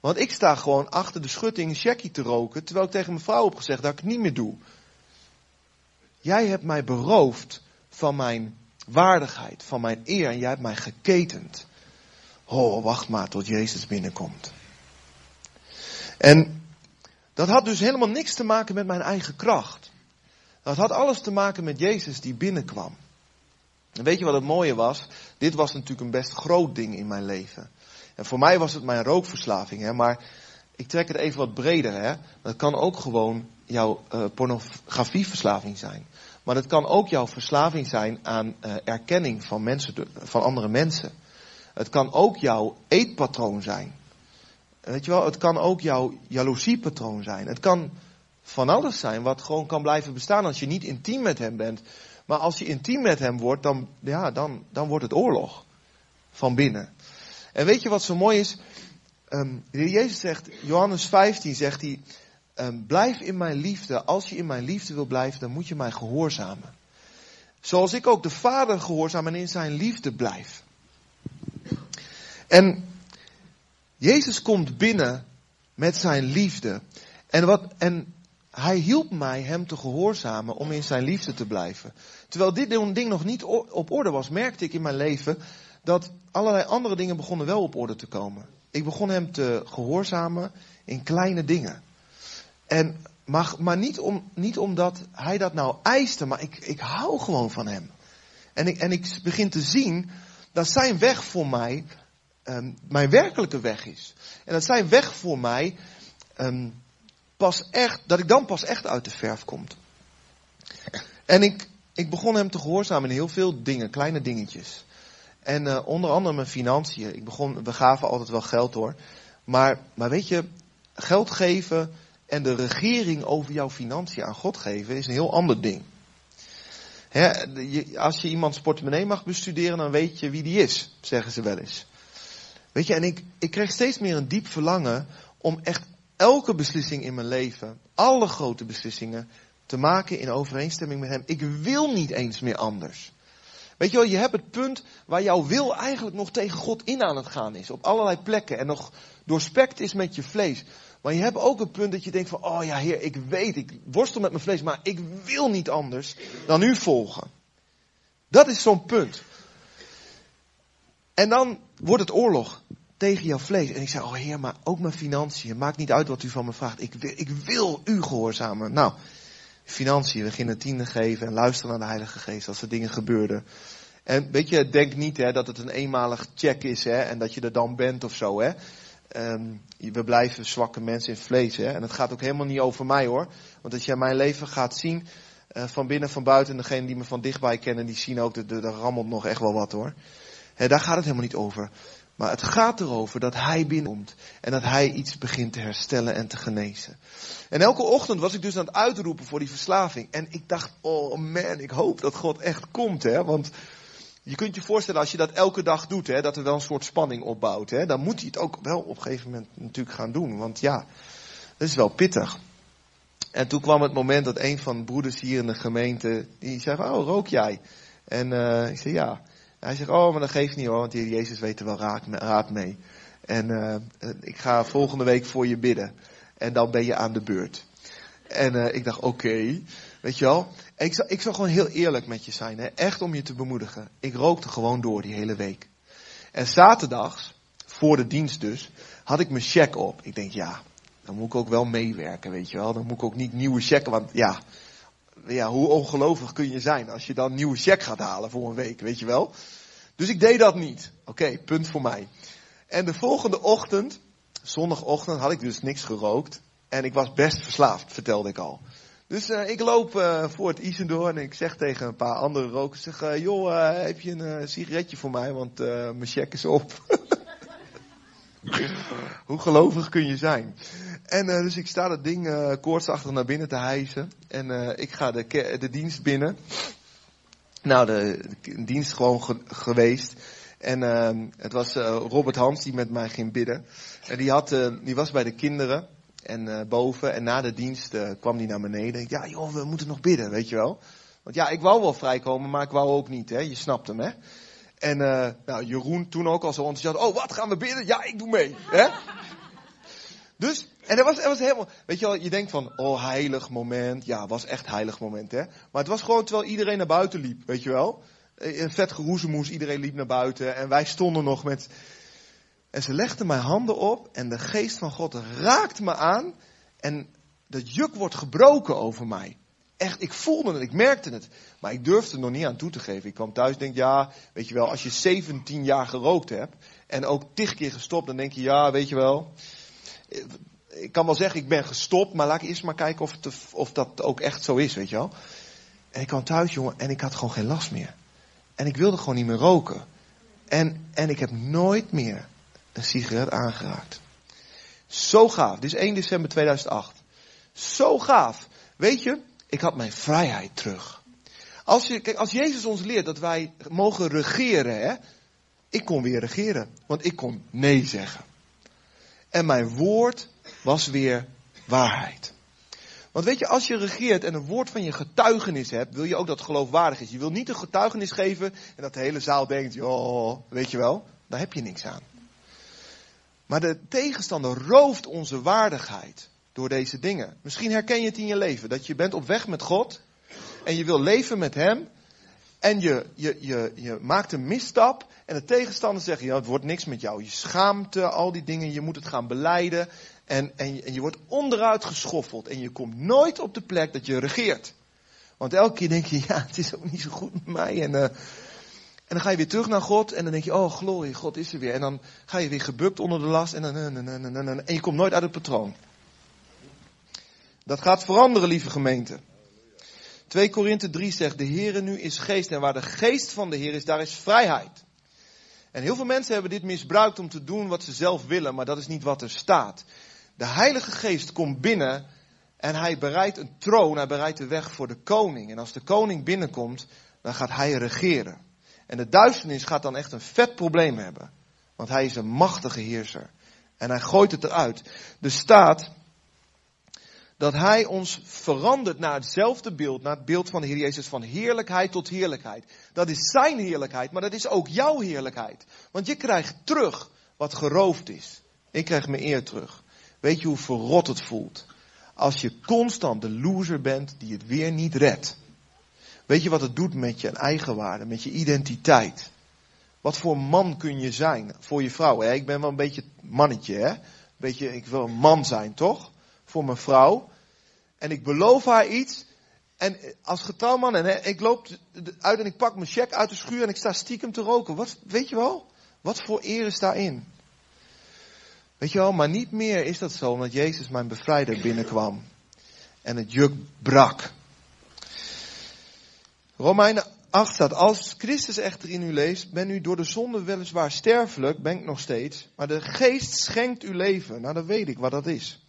Want ik sta gewoon achter de schutting een checkie te roken, terwijl ik tegen mijn vrouw heb gezegd dat ik het niet meer doe. Jij hebt mij beroofd van mijn waardigheid, van mijn eer en jij hebt mij geketend. Oh, wacht maar tot Jezus binnenkomt. En dat had dus helemaal niks te maken met mijn eigen kracht. Dat had alles te maken met Jezus die binnenkwam. En weet je wat het mooie was? Dit was natuurlijk een best groot ding in mijn leven. En voor mij was het mijn rookverslaving, hè, maar ik trek het even wat breder. Hè. Dat kan ook gewoon jouw uh, pornografieverslaving zijn. Maar het kan ook jouw verslaving zijn aan uh, erkenning van, mensen, van andere mensen. Het kan ook jouw eetpatroon zijn. Weet je wel, het kan ook jouw jaloeziepatroon zijn. Het kan van alles zijn wat gewoon kan blijven bestaan als je niet intiem met hem bent. Maar als je intiem met hem wordt, dan, ja, dan, dan wordt het oorlog. Van binnen. En weet je wat zo mooi is? Um, Jezus zegt, Johannes 15 zegt hij, um, blijf in mijn liefde. Als je in mijn liefde wil blijven, dan moet je mij gehoorzamen. Zoals ik ook de Vader gehoorzaam en in zijn liefde blijf. En Jezus komt binnen met zijn liefde. En, wat, en hij hielp mij hem te gehoorzamen om in zijn liefde te blijven. Terwijl dit ding nog niet op orde was, merkte ik in mijn leven dat allerlei andere dingen begonnen wel op orde te komen. Ik begon hem te gehoorzamen in kleine dingen. En, maar maar niet, om, niet omdat hij dat nou eiste, maar ik, ik hou gewoon van hem. En ik, en ik begin te zien dat zijn weg voor mij um, mijn werkelijke weg is. En dat zijn weg voor mij um, pas echt, dat ik dan pas echt uit de verf kom. En ik, ik begon hem te gehoorzamen in heel veel dingen, kleine dingetjes. En uh, onder andere mijn financiën. Ik begon, we gaven altijd wel geld hoor. Maar, maar weet je, geld geven en de regering over jouw financiën aan God geven is een heel ander ding. als je iemands portemonnee mag bestuderen, dan weet je wie die is, zeggen ze wel eens. Weet je, en ik, ik kreeg steeds meer een diep verlangen om echt elke beslissing in mijn leven, alle grote beslissingen, te maken in overeenstemming met Hem. Ik wil niet eens meer anders. Weet je wel, je hebt het punt waar jouw wil eigenlijk nog tegen God in aan het gaan is. Op allerlei plekken. En nog doorspekt is met je vlees. Maar je hebt ook een punt dat je denkt van, oh ja heer, ik weet, ik worstel met mijn vlees, maar ik wil niet anders dan u volgen. Dat is zo'n punt. En dan wordt het oorlog tegen jouw vlees. En ik zei, oh heer, maar ook mijn financiën. Maakt niet uit wat u van me vraagt. Ik wil, ik wil u gehoorzamen. Nou, financiën, we beginnen tiende geven en luisteren naar de Heilige Geest als er dingen gebeurden. En weet je, denk niet hè, dat het een eenmalig check is hè, en dat je er dan bent of zo. Hè. Um, we blijven zwakke mensen in vlees. Hè, en het gaat ook helemaal niet over mij hoor. Want als jij mijn leven gaat zien, uh, van binnen, van buiten, en degenen die me van dichtbij kennen, die zien ook, dat er rammelt nog echt wel wat hoor. Daar gaat het helemaal niet over. Maar het gaat erover dat hij binnenkomt. En dat hij iets begint te herstellen en te genezen. En elke ochtend was ik dus aan het uitroepen voor die verslaving. En ik dacht, oh man, ik hoop dat God echt komt. Hè? Want je kunt je voorstellen als je dat elke dag doet, hè, dat er wel een soort spanning opbouwt. Hè? Dan moet hij het ook wel op een gegeven moment natuurlijk gaan doen. Want ja, dat is wel pittig. En toen kwam het moment dat een van de broeders hier in de gemeente, die zei oh, rook jij? En uh, ik zei, ja. Hij zegt, oh, maar dat geeft niet hoor, want de Jezus weet er wel raad mee. En uh, ik ga volgende week voor je bidden. En dan ben je aan de beurt. En uh, ik dacht, oké, weet je wel. ik, zal, ik zal gewoon heel eerlijk met je zijn, hè? echt om je te bemoedigen. Ik rookte gewoon door die hele week. En zaterdags, voor de dienst dus, had ik mijn check op. Ik denk, ja, dan moet ik ook wel meewerken, weet je wel. Dan moet ik ook niet nieuwe checken, want ja, ja, hoe ongelovig kun je zijn als je dan een nieuwe check gaat halen voor een week, weet je wel? Dus ik deed dat niet. Oké, punt voor mij. En de volgende ochtend, zondagochtend, had ik dus niks gerookt. En ik was best verslaafd, vertelde ik al. Dus uh, ik loop uh, voor het Isen door en ik zeg tegen een paar andere rokers, zeg, uh, joh, heb je een sigaretje voor mij, want mijn check is op. Hoe gelovig kun je zijn? En uh, dus ik sta dat ding uh, koortsachtig naar binnen te hijsen. En uh, ik ga de, de dienst binnen. Nou, de, dienst gewoon ge geweest. En ehm, het was Robert Hans die met mij ging bidden. En die, had, die was bij de kinderen. En boven. En na de dienst kwam die naar beneden. Ja, joh, we moeten nog bidden, weet je wel. Want ja, ik wou wel vrijkomen, maar ik wou ook niet, hè. Je snapt hem, hè. En uh, nou, Jeroen toen ook al zo enthousiast. Oh, wat gaan we bidden? Ja, ik doe mee. Hè? Dus, en er was, was helemaal, weet je wel, je denkt van, oh, heilig moment. Ja, was echt heilig moment, hè. Maar het was gewoon terwijl iedereen naar buiten liep, weet je wel. Eh, een vet geroezemoes, iedereen liep naar buiten. En wij stonden nog met, en ze legden mijn handen op en de geest van God raakte me aan. En dat juk wordt gebroken over mij echt, ik voelde het, ik merkte het. Maar ik durfde er nog niet aan toe te geven. Ik kwam thuis en denk, ja, weet je wel, als je 17 jaar gerookt hebt en ook tig keer gestopt, dan denk je, ja, weet je wel. Ik kan wel zeggen, ik ben gestopt, maar laat ik eerst maar kijken of, of dat ook echt zo is, weet je wel. En ik kwam thuis, jongen, en ik had gewoon geen last meer. En ik wilde gewoon niet meer roken. En, en ik heb nooit meer een sigaret aangeraakt. Zo gaaf. Dit is 1 december 2008. Zo gaaf. Weet je, ik had mijn vrijheid terug. Als, je, kijk, als Jezus ons leert dat wij mogen regeren, hè, ik kon weer regeren, want ik kon nee zeggen. En mijn woord was weer waarheid. Want weet je, als je regeert en een woord van je getuigenis hebt, wil je ook dat het geloofwaardig is. Je wil niet een getuigenis geven en dat de hele zaal denkt, joh, weet je wel, daar heb je niks aan. Maar de tegenstander rooft onze waardigheid door deze dingen. Misschien herken je het in je leven, dat je bent op weg met God en je wil leven met Hem en je, je, je, je maakt een misstap en de tegenstander zegt, ja, het wordt niks met jou. Je schaamte, al die dingen, je moet het gaan beleiden en, en, je wordt onderuit geschoffeld en je komt nooit op de plek dat je regeert. Want elke keer denk je, ja, het is ook niet zo goed met mij. En, uh, en dan ga je weer terug naar God en dan denk je, oh glorie, God is er weer. En dan ga je weer gebukt onder de last en, dan, en je komt nooit uit het patroon. Dat gaat veranderen, lieve gemeente. 2 Korinthe 3 zegt, de Heere nu is geest en waar de geest van de Heer is, daar is vrijheid. En heel veel mensen hebben dit misbruikt om te doen wat ze zelf willen, maar dat is niet wat er staat. De Heilige Geest komt binnen en hij bereidt een troon, hij bereidt de weg voor de koning. En als de koning binnenkomt, dan gaat hij regeren. En de duisternis gaat dan echt een vet probleem hebben. Want hij is een machtige heerser. En hij gooit het eruit. Er staat dat hij ons verandert naar hetzelfde beeld, naar het beeld van de Heer Jezus, van heerlijkheid tot heerlijkheid. Dat is zijn heerlijkheid, maar dat is ook jouw heerlijkheid. Want je krijgt terug wat geroofd is. Ik krijg mijn eer terug. Weet je hoe verrot het voelt? Als je constant de loser bent die het weer niet redt. Weet je wat het doet met je eigenwaarde, met je identiteit? Wat voor man kun je zijn voor je vrouw? Hè? Ik ben wel een beetje mannetje, hè? Beetje, ik wil een man zijn, toch? Voor mijn vrouw. En ik beloof haar iets. En als getrouwman, en ik loop uit en ik pak mijn check uit de schuur en ik sta stiekem te roken. Wat, weet je wel? Wat voor eer is daarin? Weet je wel, maar niet meer is dat zo omdat Jezus mijn bevrijder binnenkwam. En het juk brak. Romeinen 8 staat, als Christus echter in u leeft, ben u door de zonde weliswaar sterfelijk, ben ik nog steeds, maar de geest schenkt u leven. Nou, dan weet ik wat dat is.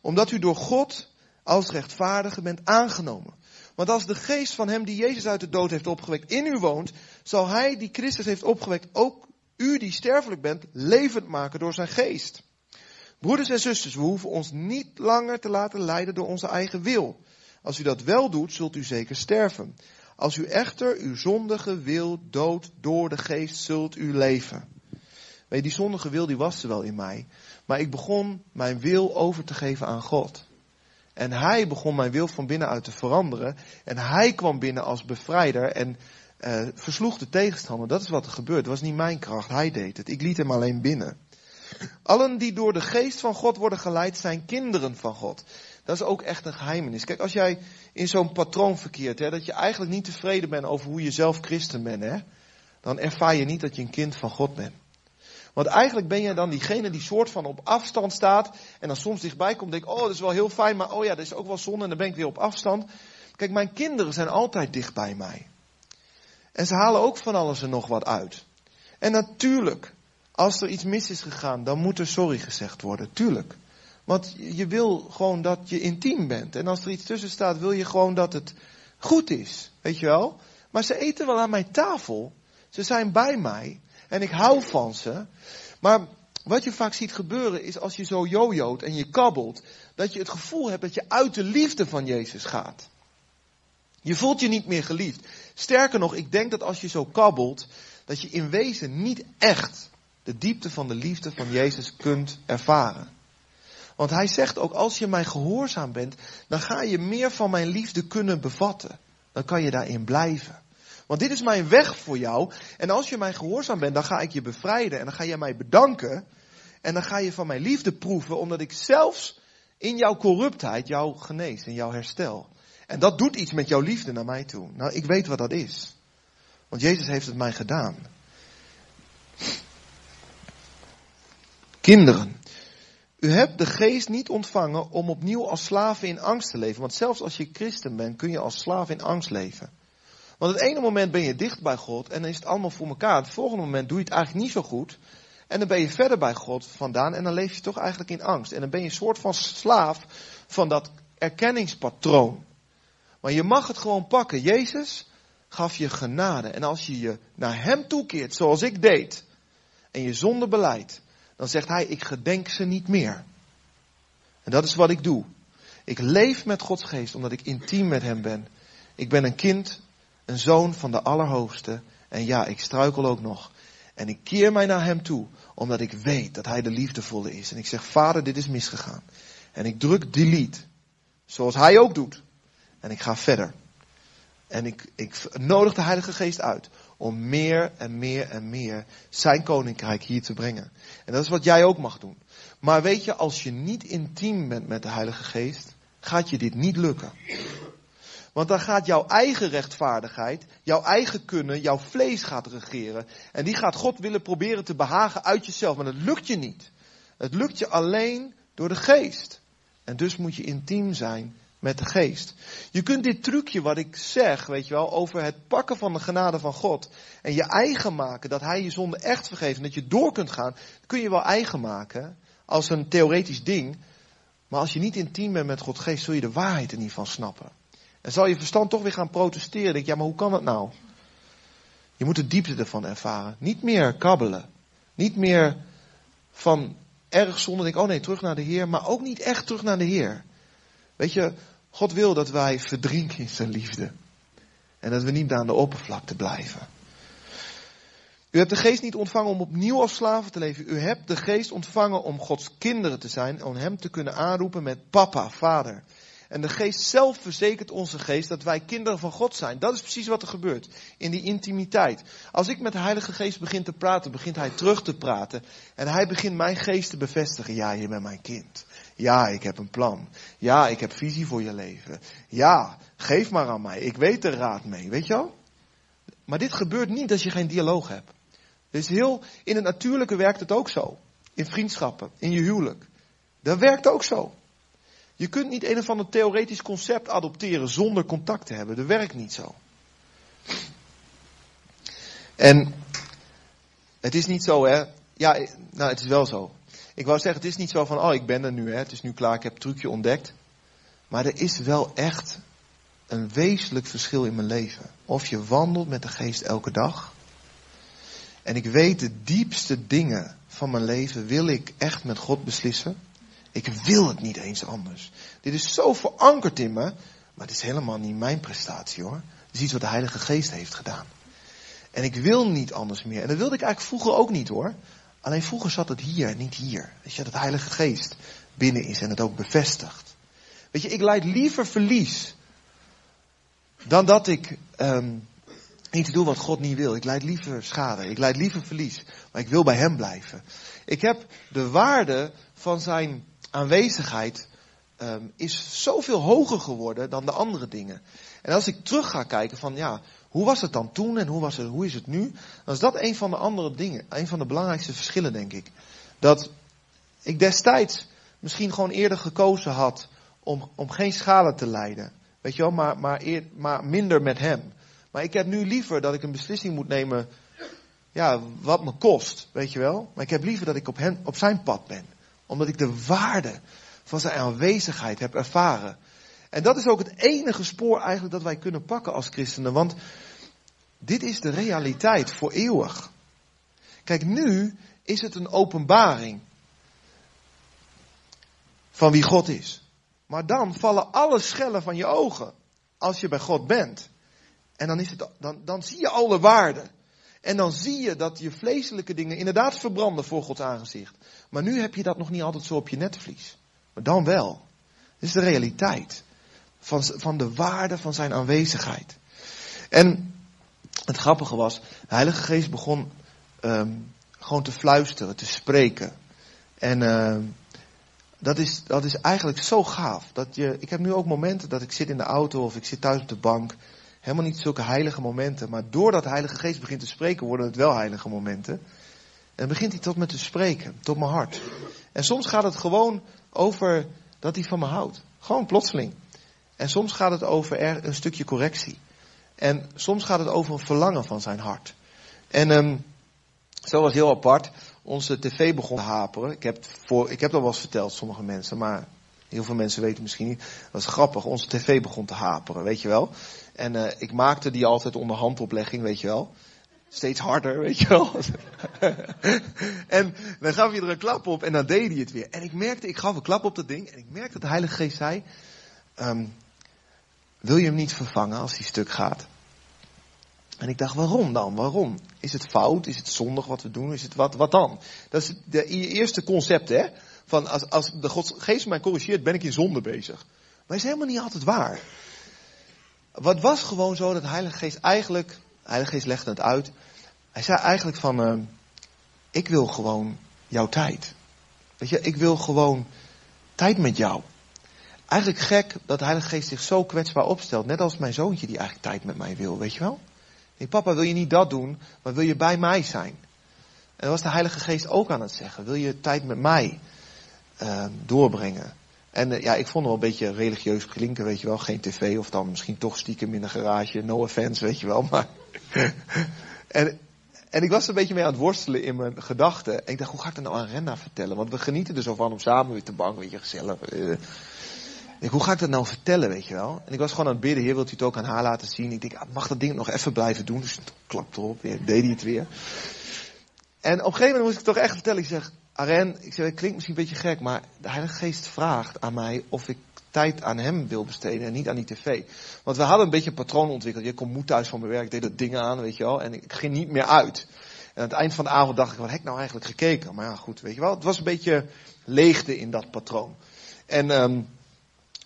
Omdat u door God als rechtvaardige bent aangenomen. Want als de geest van hem die Jezus uit de dood heeft opgewekt in u woont, zal hij die Christus heeft opgewekt ook u die sterfelijk bent levend maken door zijn geest. Broeders en zusters, we hoeven ons niet langer te laten leiden door onze eigen wil. Als u dat wel doet, zult u zeker sterven. Als u echter uw zondige wil doodt door de geest, zult u leven. Weet die zondige wil die was er wel in mij. Maar ik begon mijn wil over te geven aan God. En hij begon mijn wil van binnenuit te veranderen. En hij kwam binnen als bevrijder en uh, versloeg de tegenstander. Dat is wat er gebeurde. Het was niet mijn kracht, hij deed het. Ik liet hem alleen binnen. Allen die door de geest van God worden geleid zijn kinderen van God. Dat is ook echt een geheimenis. Kijk, als jij in zo'n patroon verkeert, hè, dat je eigenlijk niet tevreden bent over hoe je zelf christen bent, hè, dan ervaar je niet dat je een kind van God bent. Want eigenlijk ben je dan diegene die soort van op afstand staat en dan soms dichtbij komt en denkt, oh dat is wel heel fijn, maar oh ja, dat is ook wel zonde en dan ben ik weer op afstand. Kijk, mijn kinderen zijn altijd dicht bij mij. En ze halen ook van alles en nog wat uit. En natuurlijk, als er iets mis is gegaan, dan moet er sorry gezegd worden, tuurlijk. Want je wil gewoon dat je intiem bent. En als er iets tussen staat, wil je gewoon dat het goed is. Weet je wel? Maar ze eten wel aan mijn tafel. Ze zijn bij mij. En ik hou van ze. Maar wat je vaak ziet gebeuren is als je zo jojoot en je kabbelt, dat je het gevoel hebt dat je uit de liefde van Jezus gaat. Je voelt je niet meer geliefd. Sterker nog, ik denk dat als je zo kabbelt, dat je in wezen niet echt de diepte van de liefde van Jezus kunt ervaren. Want hij zegt ook, als je mij gehoorzaam bent, dan ga je meer van mijn liefde kunnen bevatten. Dan kan je daarin blijven. Want dit is mijn weg voor jou. En als je mij gehoorzaam bent, dan ga ik je bevrijden. En dan ga je mij bedanken. En dan ga je van mijn liefde proeven, omdat ik zelfs in jouw corruptheid jou genees, in jouw herstel. En dat doet iets met jouw liefde naar mij toe. Nou, ik weet wat dat is. Want Jezus heeft het mij gedaan. Kinderen, u hebt de geest niet ontvangen om opnieuw als slaven in angst te leven. Want zelfs als je christen bent, kun je als slaaf in angst leven. Want het ene moment ben je dicht bij God en dan is het allemaal voor elkaar. Het volgende moment doe je het eigenlijk niet zo goed. En dan ben je verder bij God vandaan en dan leef je toch eigenlijk in angst. En dan ben je een soort van slaaf van dat erkenningspatroon. Maar je mag het gewoon pakken. Jezus, gaf je genade. En als je je naar hem toekeert, zoals ik deed, en je zonde beleidt, dan zegt hij, ik gedenk ze niet meer. En dat is wat ik doe. Ik leef met Gods geest omdat ik intiem met hem ben. Ik ben een kind, een zoon van de Allerhoogste. En ja, ik struikel ook nog. En ik keer mij naar hem toe, omdat ik weet dat hij de liefdevolle is. En ik zeg, vader, dit is misgegaan. En ik druk delete, zoals hij ook doet. En ik ga verder. En ik, ik nodig de Heilige Geest uit om meer en meer en meer zijn koninkrijk hier te brengen. En dat is wat jij ook mag doen. Maar weet je, als je niet intiem bent met de Heilige Geest, gaat je dit niet lukken. Want dan gaat jouw eigen rechtvaardigheid, jouw eigen kunnen, jouw vlees gaat regeren. En die gaat God willen proberen te behagen uit jezelf. Maar dat lukt je niet. Het lukt je alleen door de geest. En dus moet je intiem zijn met de geest. Je kunt dit trucje wat ik zeg, weet je wel, over het pakken van de genade van God en je eigen maken, dat hij je zonde echt vergeeft en dat je door kunt gaan, kun je wel eigen maken als een theoretisch ding. Maar als je niet intiem bent met God geest, zul je de waarheid er niet van snappen. En zal je verstand toch weer gaan protesteren. Denk, ja, maar hoe kan dat nou? Je moet de diepte ervan ervaren. Niet meer kabbelen. Niet meer van erg zonde. Denk, oh nee, terug naar de Heer. Maar ook niet echt terug naar de Heer. Weet je, God wil dat wij verdrinken in zijn liefde. En dat we niet aan de oppervlakte blijven. U hebt de geest niet ontvangen om opnieuw als slaven te leven. U hebt de geest ontvangen om Gods kinderen te zijn. Om hem te kunnen aanroepen met papa, vader. En de geest zelf verzekert onze geest dat wij kinderen van God zijn. Dat is precies wat er gebeurt. In die intimiteit. Als ik met de Heilige Geest begin te praten, begint hij terug te praten. En hij begint mijn geest te bevestigen. Ja, je bent mijn kind. Ja, ik heb een plan. Ja, ik heb visie voor je leven. Ja, geef maar aan mij. Ik weet er raad mee. Weet je wel? Maar dit gebeurt niet als je geen dialoog hebt. Dus heel, in het natuurlijke werkt het ook zo. In vriendschappen, in je huwelijk. Dat werkt ook zo. Je kunt niet een of ander theoretisch concept adopteren zonder contact te hebben. Dat werkt niet zo. En het is niet zo, hè. Ja, nou, het is wel zo. Ik wou zeggen, het is niet zo van, oh, ik ben er nu, hè. Het is nu klaar, ik heb het trucje ontdekt. Maar er is wel echt een wezenlijk verschil in mijn leven. Of je wandelt met de geest elke dag. En ik weet de diepste dingen van mijn leven wil ik echt met God beslissen. Ik wil het niet eens anders. Dit is zo verankerd in me, maar het is helemaal niet mijn prestatie hoor. Het is iets wat de Heilige Geest heeft gedaan. En ik wil niet anders meer. En dat wilde ik eigenlijk vroeger ook niet hoor. Alleen vroeger zat het hier, niet hier. Weet je, dat de Heilige Geest binnen is en het ook bevestigt. Weet je, ik leid liever verlies dan dat ik um, iets doe wat God niet wil. Ik leid liever schade, ik leid liever verlies, maar ik wil bij Hem blijven. Ik heb de waarde van Zijn aanwezigheid um, is zoveel hoger geworden dan de andere dingen. En als ik terug ga kijken van ja, hoe was het dan toen en hoe, was het, hoe is het nu? Dan is dat een van de andere dingen, een van de belangrijkste verschillen denk ik. Dat ik destijds misschien gewoon eerder gekozen had om, om geen schade te leiden. Weet je wel, maar, maar, eer, maar minder met hem. Maar ik heb nu liever dat ik een beslissing moet nemen, ja, wat me kost, weet je wel. Maar ik heb liever dat ik op, hen, op zijn pad ben. Omdat ik de waarde van zijn aanwezigheid heb ervaren. En dat is ook het enige spoor eigenlijk dat wij kunnen pakken als christenen. Want dit is de realiteit voor eeuwig. Kijk, nu is het een openbaring van wie God is. Maar dan vallen alle schellen van je ogen als je bij God bent. En dan, is het, dan, dan zie je alle waarden. En dan zie je dat je vleeselijke dingen inderdaad verbranden voor Gods aangezicht. Maar nu heb je dat nog niet altijd zo op je netvlies. Maar dan wel. Dit is de realiteit. Van, van de waarde van zijn aanwezigheid. En het grappige was, de Heilige Geest begon um, gewoon te fluisteren, te spreken. En uh, dat, is, dat is eigenlijk zo gaaf. Dat je, ik heb nu ook momenten dat ik zit in de auto of ik zit thuis op de bank. Helemaal niet zulke heilige momenten. Maar doordat de Heilige Geest begint te spreken, worden het wel heilige momenten. En dan begint hij tot me te spreken, tot mijn hart. En soms gaat het gewoon over dat hij van me houdt. Gewoon plotseling. En soms gaat het over er, een stukje correctie. En soms gaat het over een verlangen van zijn hart. En um, zo was heel apart. Onze tv begon te haperen. Ik heb, voor, ik heb dat wel eens verteld, sommige mensen, maar Heel veel mensen weten misschien niet. Dat was grappig. Onze tv begon te haperen, weet je wel. En uh, ik maakte die altijd onder handoplegging, weet je wel. Steeds harder, weet je wel. en dan gaf je er een klap op en dan deed hij het weer. En ik merkte, ik gaf een klap op dat ding. En ik merkte dat de Heilige Geest zei, um, wil je hem niet vervangen als hij stuk gaat? En ik dacht, waarom dan? Waarom? Is het fout? Is het zondig wat we doen? Is het wat, wat dan? Dat is de eerste concept, hè? Van als, als de God, geest mij corrigeert, ben ik in zonde bezig. Maar is helemaal niet altijd waar. Wat was gewoon zo dat de Heilige Geest eigenlijk, de Heilige Geest legde het uit. Hij zei eigenlijk van, uh, ik wil gewoon jouw tijd. Weet je, ik wil gewoon tijd met jou. Eigenlijk gek dat de Heilige Geest zich zo kwetsbaar opstelt. Net als mijn zoontje die eigenlijk tijd met mij wil, weet je wel? Hey, papa, wil je niet dat doen, maar wil je bij mij zijn? En dat was de Heilige Geest ook aan het zeggen. Wil je tijd met mij uh, doorbrengen? En uh, ja, ik vond het wel een beetje religieus klinken, weet je wel. Geen tv of dan misschien toch stiekem in een garage. No offense, weet je wel. Maar en, en ik was er een beetje mee aan het worstelen in mijn gedachten. En ik dacht, hoe ga ik dat nou aan Renna vertellen? Want we genieten er zo van om samen weer te bank, weet je, gezellig. Uh, ik, hoe ga ik dat nou vertellen, weet je wel? En ik was gewoon aan het bidden, heer, wilt u het ook aan haar laten zien? Ik denk, ah, mag dat ding nog even blijven doen? Dus klap erop, weer, deed hij het weer. En op een gegeven moment moest ik toch echt vertellen, ik zeg, Aren, ik zeg, het klinkt misschien een beetje gek, maar de Heilige Geest vraagt aan mij of ik tijd aan hem wil besteden en niet aan die tv. Want we hadden een beetje een patroon ontwikkeld. Je komt moe thuis van mijn werk, deed dat ding aan, weet je wel, en ik ging niet meer uit. En aan het eind van de avond dacht ik, wat heb ik nou eigenlijk gekeken? Maar ja, goed, weet je wel, het was een beetje leegte in dat patroon. En um,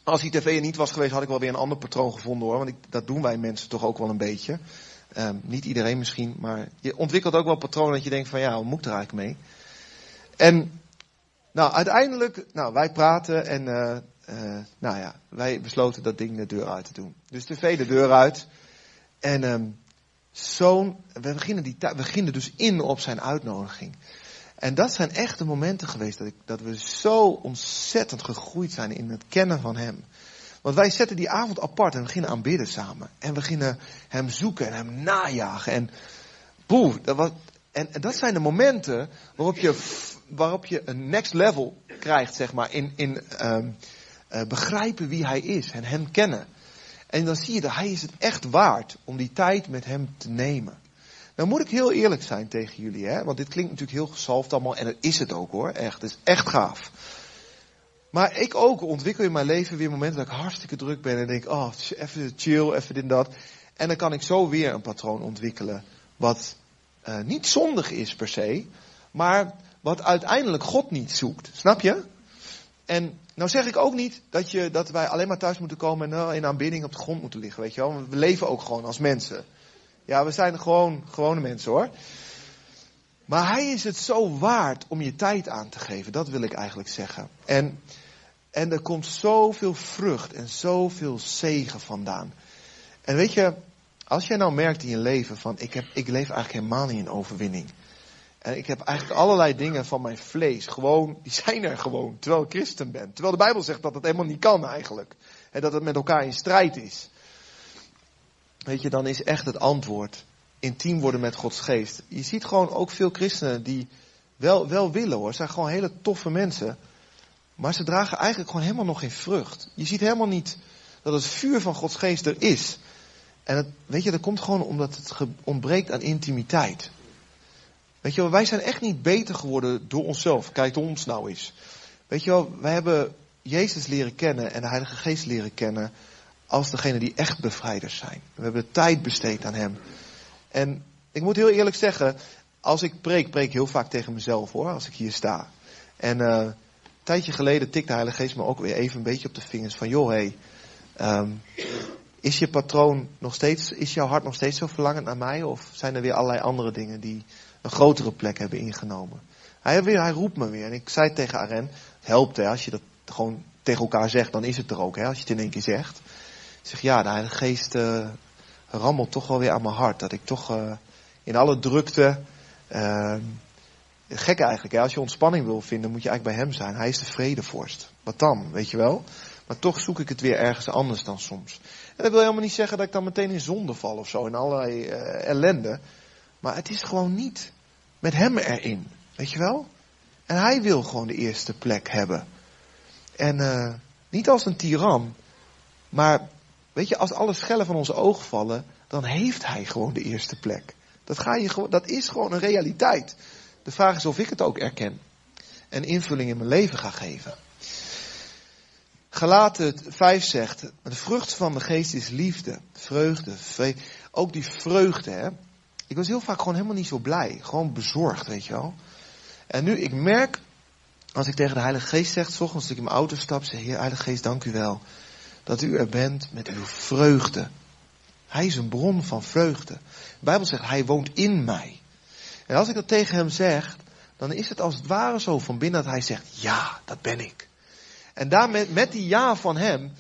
als die tv er niet was geweest, had ik wel weer een ander patroon gevonden hoor. Want ik, dat doen wij mensen toch ook wel een beetje. Um, niet iedereen misschien, maar je ontwikkelt ook wel patronen dat je denkt van ja, hoe moet ik er eigenlijk mee? En nou, uiteindelijk, nou, wij praten en uh, uh, nou ja, wij besloten dat ding de deur uit te doen. Dus tv de deur uit. En um, zo'n, we beginnen, die, we beginnen dus in op zijn uitnodiging. En dat zijn echt de momenten geweest dat, ik, dat we zo ontzettend gegroeid zijn in het kennen van Hem. Want wij zetten die avond apart en we beginnen aanbidden samen. En we beginnen Hem zoeken en Hem najagen. En boe, dat was, en dat zijn de momenten waarop je, waarop je een next level krijgt, zeg maar, in, in um, uh, begrijpen wie Hij is en Hem kennen. En dan zie je dat Hij is het echt waard om die tijd met Hem te nemen. Nou moet ik heel eerlijk zijn tegen jullie, hè? want dit klinkt natuurlijk heel gesalfd allemaal en dat is het ook hoor, echt. Het is echt gaaf. Maar ik ook ontwikkel in mijn leven weer momenten dat ik hartstikke druk ben en denk, oh, even chill, even dit en dat. En dan kan ik zo weer een patroon ontwikkelen wat uh, niet zondig is per se, maar wat uiteindelijk God niet zoekt. Snap je? En nou zeg ik ook niet dat, je, dat wij alleen maar thuis moeten komen en uh, in aanbidding op de grond moeten liggen, weet je wel. We leven ook gewoon als mensen. Ja, we zijn gewoon gewone mensen hoor. Maar hij is het zo waard om je tijd aan te geven. Dat wil ik eigenlijk zeggen. En, en er komt zoveel vrucht en zoveel zegen vandaan. En weet je, als jij nou merkt in je leven van ik, heb, ik leef eigenlijk helemaal niet in overwinning. En ik heb eigenlijk allerlei dingen van mijn vlees. Gewoon, die zijn er gewoon. Terwijl ik christen ben. Terwijl de Bijbel zegt dat het helemaal niet kan eigenlijk. En dat het met elkaar in strijd is. Weet je, dan is echt het antwoord intiem worden met Gods geest. Je ziet gewoon ook veel christenen die wel, wel willen hoor. Ze zijn gewoon hele toffe mensen. Maar ze dragen eigenlijk gewoon helemaal nog geen vrucht. Je ziet helemaal niet dat het vuur van Gods geest er is. En het, weet je, dat komt gewoon omdat het ontbreekt aan intimiteit. Weet je wel, wij zijn echt niet beter geworden door onszelf. Kijk ons nou is. Weet je wel, wij hebben Jezus leren kennen en de Heilige Geest leren kennen als degene die echt bevrijders zijn. We hebben tijd besteed aan Hem. En ik moet heel eerlijk zeggen, als ik preek, preek ik heel vaak tegen mezelf hoor, als ik hier sta. En uh, een tijdje geleden tikte de Heilige Geest me ook weer even een beetje op de vingers van, joh, hé, hey, um, is je patroon nog steeds, is jouw hart nog steeds zo verlangend naar mij? Of zijn er weer allerlei andere dingen die een grotere plek hebben ingenomen? Hij, hij roept me weer. En ik zei tegen Aren, het helpt hè, als je dat gewoon tegen elkaar zegt, dan is het er ook hè, als je het in één keer zegt. Ik zeg, ja, de Geest uh, rammelt toch wel weer aan mijn hart. Dat ik toch uh, in alle drukte. Uh, gek eigenlijk, hè? als je ontspanning wil vinden, moet je eigenlijk bij Hem zijn. Hij is de vredevorst. Wat dan, weet je wel? Maar toch zoek ik het weer ergens anders dan soms. En dat wil helemaal niet zeggen dat ik dan meteen in zonde val of zo, in allerlei ellende. Maar het is gewoon niet met Hem erin, weet je wel? En Hij wil gewoon de eerste plek hebben. En uh, Niet als een tiran. Maar weet je, als alle schellen van onze ogen vallen, dan heeft hij gewoon de eerste plek. Dat, ga je dat is gewoon een realiteit. De vraag is of ik het ook erken. En invulling in mijn leven ga geven. Galaten 5 zegt, de vrucht van de geest is liefde, vreugde, vrede. Ook die vreugde, hè. Ik was heel vaak gewoon helemaal niet zo blij. Gewoon bezorgd, weet je wel. En nu, ik merk, als ik tegen de Heilige Geest zeg, s ochtends als ik in mijn auto stap, zeg Heer, Heilige Geest, dank u wel. Dat u er bent met uw vreugde. Hij is een bron van vreugde. De Bijbel zegt, hij woont in mij. En als ik dat tegen hem zeg, dan is het als het ware zo van binnen dat hij zegt, ja, dat ben ik. En daarmee, met die ja van hem,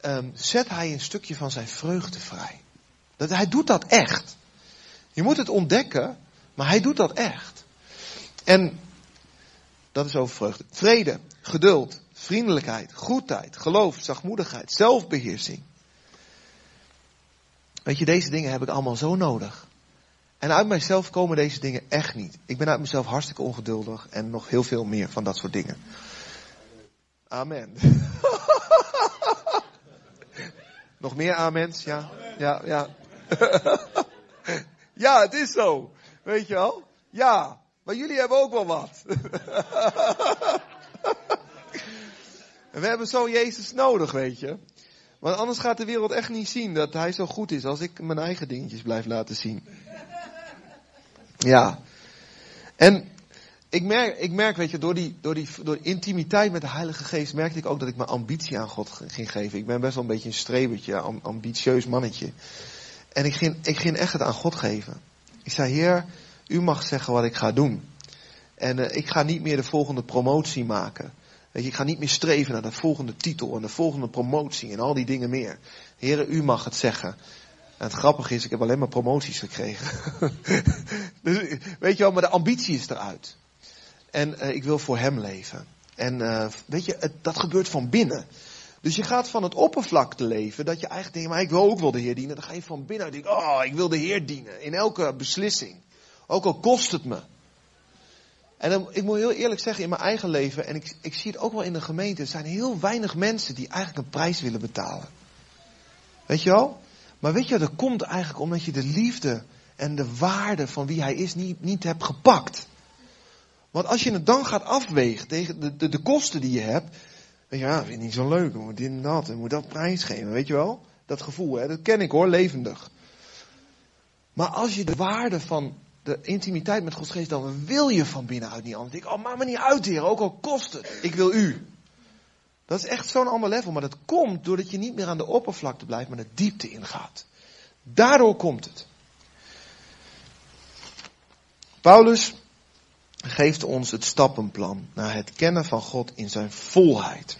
um, zet hij een stukje van zijn vreugde vrij. Dat, hij doet dat echt. Je moet het ontdekken, maar hij doet dat echt. En dat is over vreugde. Vrede, geduld, vriendelijkheid, goedheid, geloof, zachtmoedigheid, zelfbeheersing. Weet je, deze dingen heb ik allemaal zo nodig. En uit mijzelf komen deze dingen echt niet. Ik ben uit mezelf hartstikke ongeduldig en nog heel veel meer van dat soort dingen. Amen. nog meer amens? Ja, ja, ja. ja, het is zo. Weet je wel? Ja, maar jullie hebben ook wel wat. en we hebben zo Jezus nodig, weet je. Want anders gaat de wereld echt niet zien dat hij zo goed is als ik mijn eigen dingetjes blijf laten zien. Ja. En ik merk, ik merk, weet je, door die, door die door intimiteit met de Heilige Geest merkte ik ook dat ik mijn ambitie aan God ging geven. Ik ben best wel een beetje een strebertje, ambitieus mannetje. En ik ging, ik ging echt het aan God geven. Ik zei, Heer, u mag zeggen wat ik ga doen. En uh, ik ga niet meer de volgende promotie maken. Weet je, ik ga niet meer streven naar de volgende titel en de volgende promotie en al die dingen meer. Heer, u mag het zeggen. En het grappige is, ik heb alleen maar promoties gekregen. dus, weet je wel, maar de ambitie is eruit. En uh, ik wil voor hem leven. En uh, weet je, het, dat gebeurt van binnen. Dus je gaat van het oppervlakte leven, dat je eigenlijk denkt, maar ik wil ook wel de Heer dienen. Dan ga je van binnen denken, oh, ik wil de Heer dienen. In elke beslissing. Ook al kost het me. En dan, ik moet heel eerlijk zeggen, in mijn eigen leven, en ik, ik zie het ook wel in de gemeente, er zijn heel weinig mensen die eigenlijk een prijs willen betalen. Weet je wel? Maar weet je, dat komt eigenlijk omdat je de liefde en de waarde van wie hij is niet, niet hebt gepakt. Want als je het dan gaat afwegen tegen de, de, de kosten die je hebt, ja, vind ik niet zo leuk, moet dit en dat, en moet dat prijs geven, weet je wel? Dat gevoel, hè, dat ken ik hoor, levendig. Maar als je de waarde van de intimiteit met Gods geest, dan wil je van binnenuit niet anders. Ik, oh, maak me niet uit, ook al kost het. Ik wil u. Dat is echt zo'n ander level, maar dat komt doordat je niet meer aan de oppervlakte blijft, maar de diepte ingaat. Daardoor komt het. Paulus geeft ons het stappenplan naar het kennen van God in zijn volheid.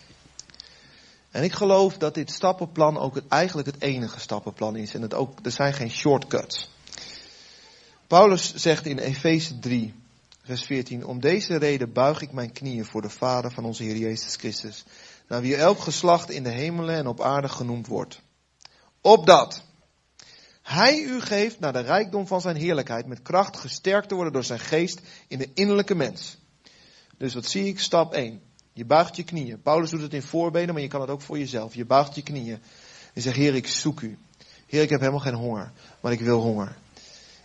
En ik geloof dat dit stappenplan ook het, eigenlijk het enige stappenplan is. En het ook, er zijn geen shortcuts. Paulus zegt in Efeze 3, vers 14, om deze reden buig ik mijn knieën voor de Vader van onze Heer Jezus Christus, naar wie elk geslacht in de hemelen en op aarde genoemd wordt. Opdat hij u geeft naar de rijkdom van zijn heerlijkheid, met kracht gesterkt te worden door zijn geest in de innerlijke mens. Dus wat zie ik? Stap 1. Je buigt je knieën. Paulus doet het in voorbeden, maar je kan het ook voor jezelf. Je buigt je knieën en zegt, Heer, ik zoek u. Heer, ik heb helemaal geen honger, maar ik wil honger.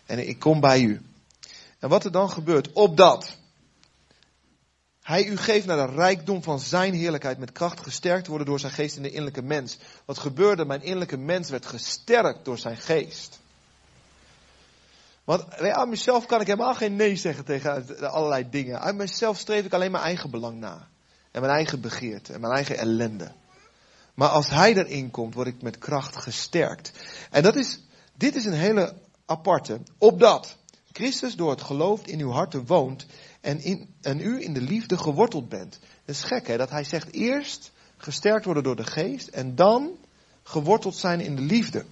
En ik kom bij u. En wat er dan gebeurt, opdat hij u geeft naar de rijkdom van zijn heerlijkheid met kracht gesterkt worden door zijn geest in de innerlijke mens. Wat gebeurde? Mijn innerlijke mens werd gesterkt door zijn geest. Want aan mezelf kan ik helemaal geen nee zeggen tegen allerlei dingen. Uit mezelf streef ik alleen mijn eigen belang na. En mijn eigen begeerte en mijn eigen ellende. Maar als hij erin komt, word ik met kracht gesterkt. En dat is, dit is een hele aparte. Opdat Christus door het geloof in uw harten woont en, in, en u in de liefde geworteld bent. Dat is gek hè, dat hij zegt eerst gesterkt worden door de geest en dan geworteld zijn in de liefde.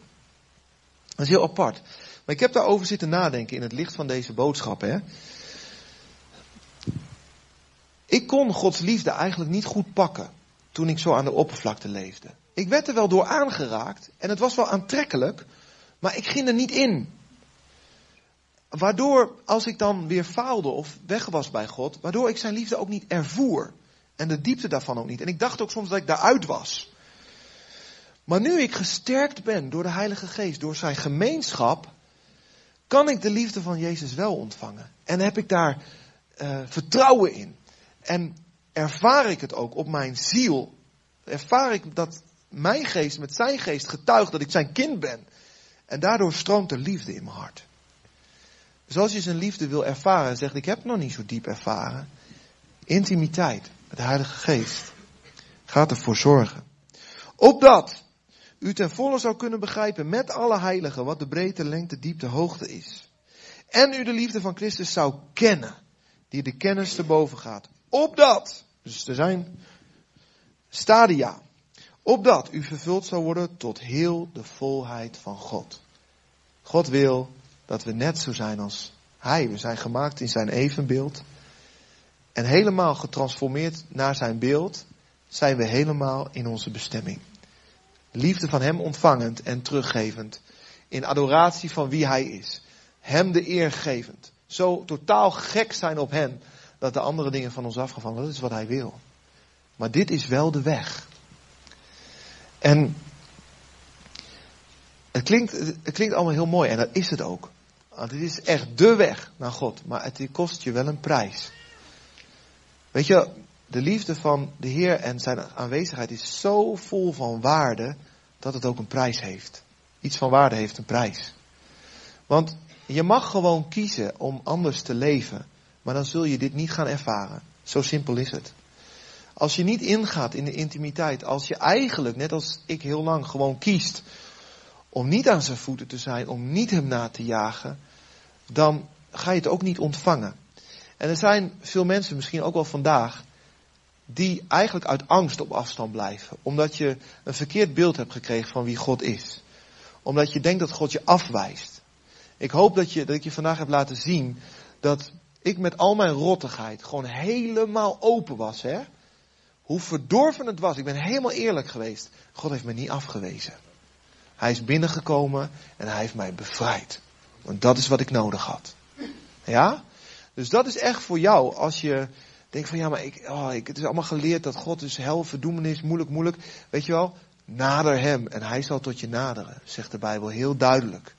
Dat is heel apart. Maar ik heb daarover zitten nadenken in het licht van deze boodschap. Hè. Ik kon Gods liefde eigenlijk niet goed pakken toen ik zo aan de oppervlakte leefde. Ik werd er wel door aangeraakt en het was wel aantrekkelijk, maar ik ging er niet in. Waardoor, als ik dan weer faalde of weg was bij God, waardoor ik zijn liefde ook niet ervoer. En de diepte daarvan ook niet. En ik dacht ook soms dat ik daaruit was. Maar nu ik gesterkt ben door de Heilige Geest, door zijn gemeenschap, kan ik de liefde van Jezus wel ontvangen. En heb ik daar uh, vertrouwen in. En ervaar ik het ook op mijn ziel. Ervaar ik dat mijn geest met zijn geest getuigt dat ik zijn kind ben. En daardoor stroomt er liefde in mijn hart. Dus als je zijn liefde wil ervaren en zegt, ik heb het nog niet zo diep ervaren. Intimiteit met de Heilige Geest gaat ervoor zorgen. Opdat u ten volle zou kunnen begrijpen met alle heiligen wat de breedte, lengte, diepte, hoogte is. En u de liefde van Christus zou kennen, die de kennis te boven gaat. Opdat, dus er zijn stadia, opdat u vervuld zou worden tot heel de volheid van God. God wil dat we net zo zijn als Hij. We zijn gemaakt in zijn evenbeeld. En helemaal getransformeerd naar zijn beeld zijn we helemaal in onze bestemming. Liefde van Hem ontvangend en teruggevend. In adoratie van wie Hij is. Hem de eer gevend. Zo totaal gek zijn op Hem dat de andere dingen van ons afgevallen. Dat is wat Hij wil. Maar dit is wel de weg. En het klinkt, het klinkt allemaal heel mooi en dat is het ook. Want het is echt de weg naar God. Maar het kost je wel een prijs. Weet je, de liefde van de Heer en zijn aanwezigheid is zo vol van waarde dat het ook een prijs heeft. Iets van waarde heeft een prijs. Want je mag gewoon kiezen om anders te leven, maar dan zul je dit niet gaan ervaren. Zo simpel is het. Als je niet ingaat in de intimiteit, als je eigenlijk, net als ik heel lang, gewoon kiest om niet aan zijn voeten te zijn, om niet hem na te jagen, dan ga je het ook niet ontvangen. En er zijn veel mensen, misschien ook wel vandaag, die eigenlijk uit angst op afstand blijven. Omdat je een verkeerd beeld hebt gekregen van wie God is. Omdat je denkt dat God je afwijst. Ik hoop dat, je, dat ik je vandaag heb laten zien dat ik met al mijn rottigheid gewoon helemaal open was. Hè? Hoe verdorven het was. Ik ben helemaal eerlijk geweest. God heeft me niet afgewezen. Hij is binnengekomen en hij heeft mij bevrijd. Want dat is wat ik nodig had. Ja? Dus dat is echt voor jou als je denkt van ja, maar ik, oh, ik, het is allemaal geleerd dat God is hel, verdoemenis, moeilijk, moeilijk. Weet je wel? Nader hem en hij zal tot je naderen, zegt de Bijbel heel duidelijk.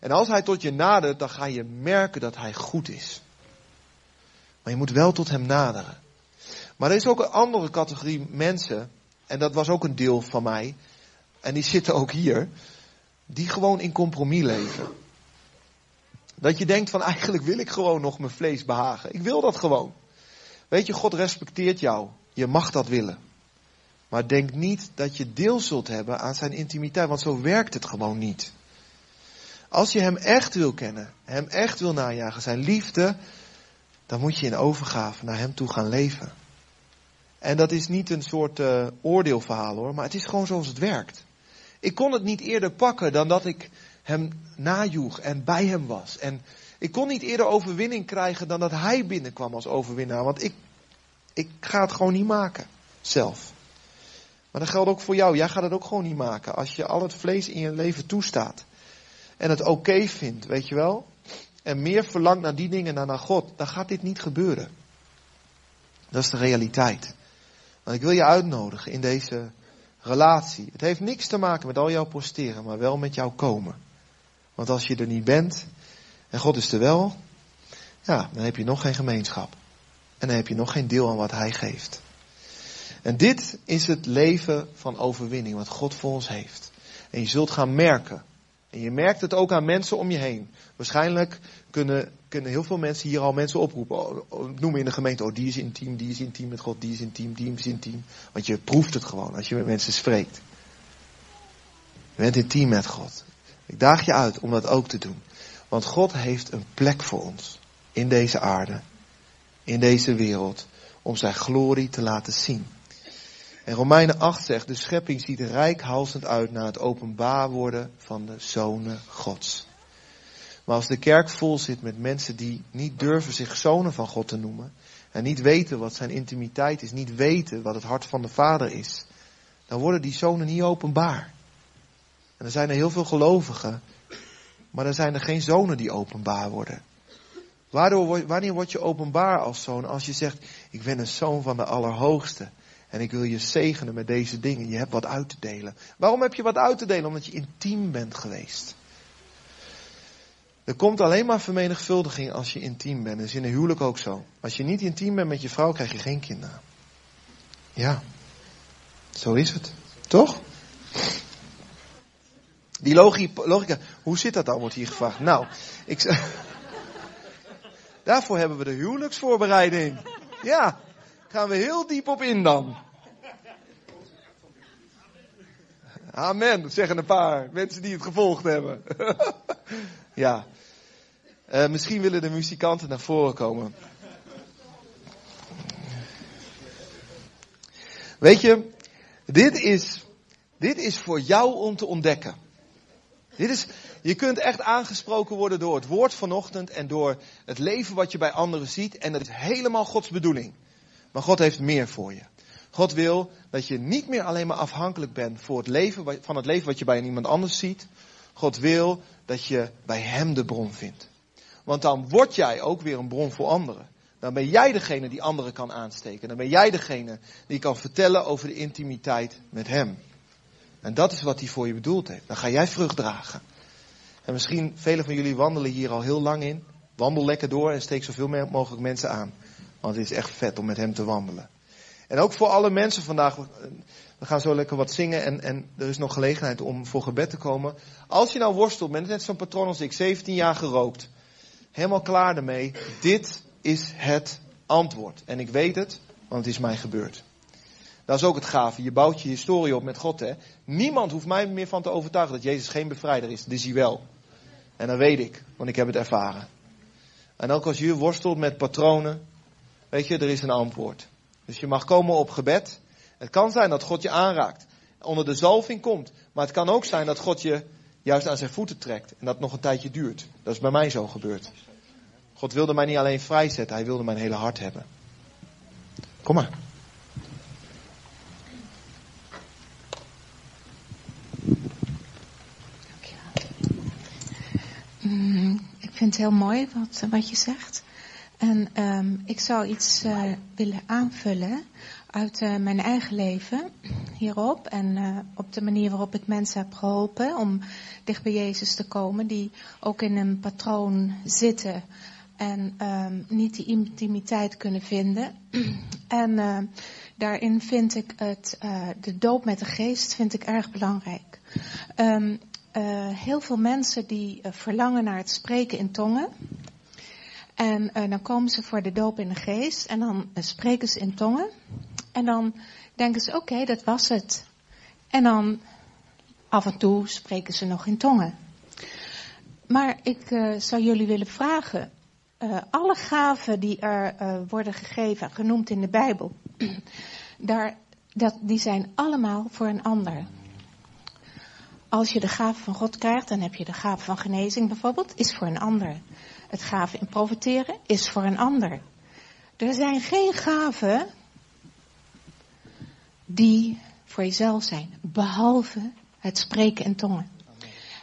En als hij tot je nadert, dan ga je merken dat hij goed is. Maar je moet wel tot hem naderen. Maar er is ook een andere categorie mensen, en dat was ook een deel van mij, en die zitten ook hier, die gewoon in compromis leven. Dat je denkt van eigenlijk wil ik gewoon nog mijn vlees behagen. Ik wil dat gewoon. Weet je, God respecteert jou. Je mag dat willen. Maar denk niet dat je deel zult hebben aan zijn intimiteit, want zo werkt het gewoon niet. Als je hem echt wil kennen, hem echt wil najagen, zijn liefde, dan moet je in overgave naar hem toe gaan leven. En dat is niet een soort uh, oordeelverhaal hoor, maar het is gewoon zoals het werkt. Ik kon het niet eerder pakken dan dat ik hem najoeg en bij hem was. En ik kon niet eerder overwinning krijgen dan dat hij binnenkwam als overwinnaar. Want ik, ik ga het gewoon niet maken. Zelf. Maar dat geldt ook voor jou. Jij gaat het ook gewoon niet maken. Als je al het vlees in je leven toestaat. En het oké vindt, weet je wel. En meer verlangt naar die dingen dan naar God. Dan gaat dit niet gebeuren. Dat is de realiteit. Want ik wil je uitnodigen in deze relatie. Het heeft niks te maken met al jouw posteren, maar wel met jouw komen. Want als je er niet bent en God is er wel, ja, dan heb je nog geen gemeenschap. En dan heb je nog geen deel aan wat Hij geeft. En dit is het leven van overwinning wat God voor ons heeft. En je zult gaan merken. En je merkt het ook aan mensen om je heen. Waarschijnlijk kunnen, kunnen heel veel mensen hier al mensen oproepen. Noemen in de gemeente, oh die is intiem, die is intiem met God, die is intiem, die is intiem. Want je proeft het gewoon als je met mensen spreekt. Je bent intiem met God. Ik daag je uit om dat ook te doen. Want God heeft een plek voor ons. In deze aarde. In deze wereld. Om zijn glorie te laten zien. En Romeinen 8 zegt, de schepping ziet rijkhalsend uit naar het openbaar worden van de zonen Gods. Maar als de kerk vol zit met mensen die niet durven zich zonen van God te noemen, en niet weten wat zijn intimiteit is, niet weten wat het hart van de Vader is, dan worden die zonen niet openbaar. En er zijn er heel veel gelovigen, maar er zijn er geen zonen die openbaar worden. Wanneer word je openbaar als zoon? Als je zegt, ik ben een zoon van de Allerhoogste. En ik wil je zegenen met deze dingen. Je hebt wat uit te delen. Waarom heb je wat uit te delen? Omdat je intiem bent geweest. Er komt alleen maar vermenigvuldiging als je intiem bent. Dat is in een huwelijk ook zo. Als je niet intiem bent met je vrouw, krijg je geen kinderen. Ja, zo is het. Toch? Die logica, hoe zit dat dan, wordt hier gevraagd. Nou, ik, daarvoor hebben we de huwelijksvoorbereiding. Ja, gaan we heel diep op in dan. Amen, zeggen een paar mensen die het gevolgd hebben. ja, uh, misschien willen de muzikanten naar voren komen. Weet je, dit is, dit is voor jou om te ontdekken. Dit is, je kunt echt aangesproken worden door het woord vanochtend en door het leven wat je bij anderen ziet. En dat is helemaal Gods bedoeling. Maar God heeft meer voor je. God wil dat je niet meer alleen maar afhankelijk bent voor het leven, van het leven wat je bij iemand anders ziet. God wil dat je bij Hem de bron vindt. Want dan word jij ook weer een bron voor anderen. Dan ben jij degene die anderen kan aansteken. Dan ben jij degene die kan vertellen over de intimiteit met Hem. En dat is wat hij voor je bedoeld heeft. Dan ga jij vrucht dragen. En misschien velen van jullie wandelen hier al heel lang in. Wandel lekker door en steek zoveel mogelijk mensen aan. Want het is echt vet om met hem te wandelen. En ook voor alle mensen vandaag. We gaan zo lekker wat zingen en, en er is nog gelegenheid om voor gebed te komen. Als je nou worstelt met net zo'n patroon als ik, 17 jaar gerookt. Helemaal klaar ermee. Dit is het antwoord. En ik weet het, want het is mij gebeurd. Dat is ook het gave. Je bouwt je historie op met God. Hè? Niemand hoeft mij meer van te overtuigen dat Jezus geen bevrijder is. Dat is hij wel. En dat weet ik, want ik heb het ervaren. En ook als je worstelt met patronen, weet je, er is een antwoord. Dus je mag komen op gebed. Het kan zijn dat God je aanraakt, onder de zalving komt. Maar het kan ook zijn dat God je juist aan zijn voeten trekt en dat nog een tijdje duurt. Dat is bij mij zo gebeurd. God wilde mij niet alleen vrijzetten, hij wilde mijn hele hart hebben. Kom maar. Mm, ik vind het heel mooi wat, wat je zegt. En um, ik zou iets uh, willen aanvullen uit uh, mijn eigen leven hierop. En uh, op de manier waarop ik mensen heb geholpen om dicht bij Jezus te komen. Die ook in een patroon zitten en um, niet die intimiteit kunnen vinden. en daarin vind ik het, de doop met de geest vind ik erg belangrijk. Um, uh, heel veel mensen die uh, verlangen naar het spreken in tongen. En uh, dan komen ze voor de doop in de geest en dan spreken ze in tongen. En dan denken ze, oké, dat was het. En dan af en toe spreken ze nog in tongen. Maar ik zou jullie willen vragen, alle gaven die er worden gegeven, genoemd in de Bijbel, daar, dat, die zijn allemaal voor een ander. Als je de gave van God krijgt, dan heb je de gave van genezing bijvoorbeeld, is voor een ander. Het gave in profiteren is voor een ander. Er zijn geen gaven die voor jezelf zijn, behalve het spreken in tongen.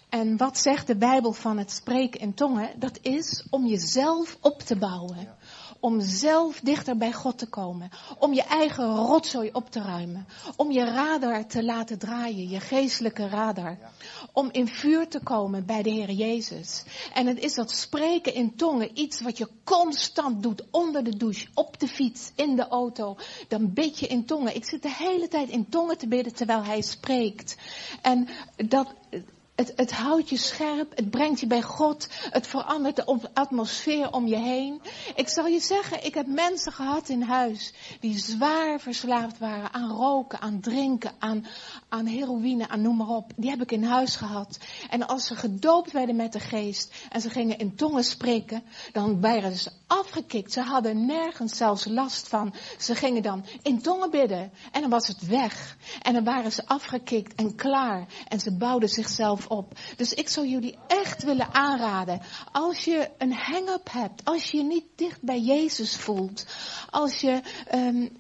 En wat zegt de Bijbel van het spreken in tongen? Dat is om jezelf op te bouwen om zelf dichter bij God te komen. Om je eigen rotzooi op te ruimen. Om je radar te laten draaien, je geestelijke radar. Om in vuur te komen bij de Heer Jezus. En het is dat spreken in tongen iets wat je constant doet. Onder de douche, op de fiets, in de auto. Dan bid je in tongen. Ik zit de hele tijd in tongen te bidden terwijl hij spreekt. En dat, het, het houdt je scherp, het brengt je bij God, het verandert de atmosfeer om je heen. Ik zal je zeggen, ik heb mensen gehad in huis die zwaar verslaafd waren aan roken, aan drinken, aan, aan heroïne, aan noem maar op. Die heb ik in huis gehad. En als ze gedoopt werden met de geest en ze gingen in tongen spreken, dan waren ze afgekikt. Ze hadden nergens zelfs last van. Ze gingen dan in tongen bidden en dan was het weg. En dan waren ze afgekikt en klaar. En ze bouwden zichzelf op. Dus ik zou jullie echt willen aanraden. Als je een hang-up hebt. Als je je niet dicht bij Jezus voelt. Als je um,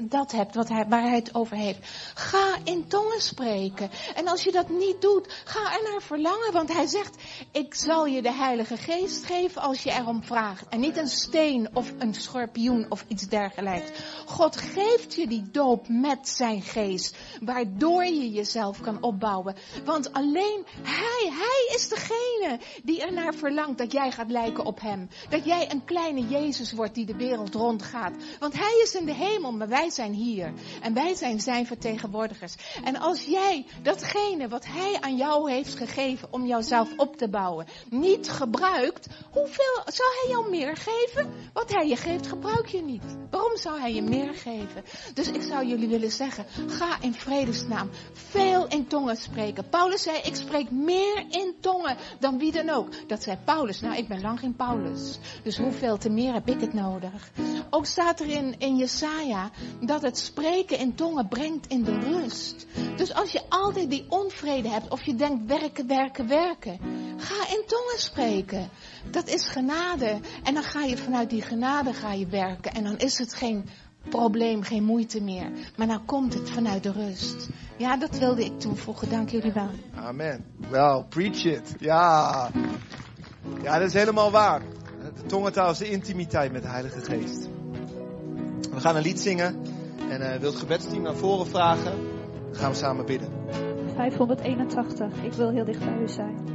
dat hebt wat hij, waar hij het over heeft. Ga in tongen spreken. En als je dat niet doet, ga er naar verlangen. Want hij zegt, ik zal je de Heilige Geest geven als je erom vraagt. En niet een steen of een schorpioen of iets dergelijks. God geeft je die doop met zijn geest. Waardoor je jezelf kan opbouwen. Want alleen hij, hij is degene die er naar verlangt dat jij gaat lijken op hem. Dat jij een kleine Jezus wordt die de wereld rondgaat. Want hij is in de hemel, maar wij zijn hier. En wij zijn zijn vertegenwoordigers. En als jij datgene wat hij aan jou heeft gegeven om jouzelf op te bouwen, niet gebruikt, hoeveel zou hij jou meer geven? Wat hij je geeft, gebruik je niet. Waarom zou hij je meer geven? Dus ik zou jullie willen zeggen, ga in vredesnaam veel in tongen spreken. Paulus zei, ik spreek meer in tongen dan wie dan ook. Dat zei Paulus. Nou, ik ben lang geen Paulus. Dus hoeveel te meer heb ik het nodig? Ook staat er in, in Jesaja dat het spreken in tongen brengt in de rust. Dus als je altijd die onvrede hebt of je denkt werken, werken, werken. Ga in tongen spreken. Dat is genade. En dan ga je vanuit die genade ga je werken. En dan is het geen probleem, geen moeite meer. Maar dan komt het vanuit de rust. Ja, dat wilde ik toevoegen. Dank jullie wel. Amen. Wel, preach it. Ja. Ja, dat is helemaal waar. De tongentaal is de intimiteit met de Heilige Geest. We gaan een lied zingen. En uh, wil het gebedsteam naar voren vragen. Dan gaan we samen bidden. 581. Ik wil heel dicht bij u zijn.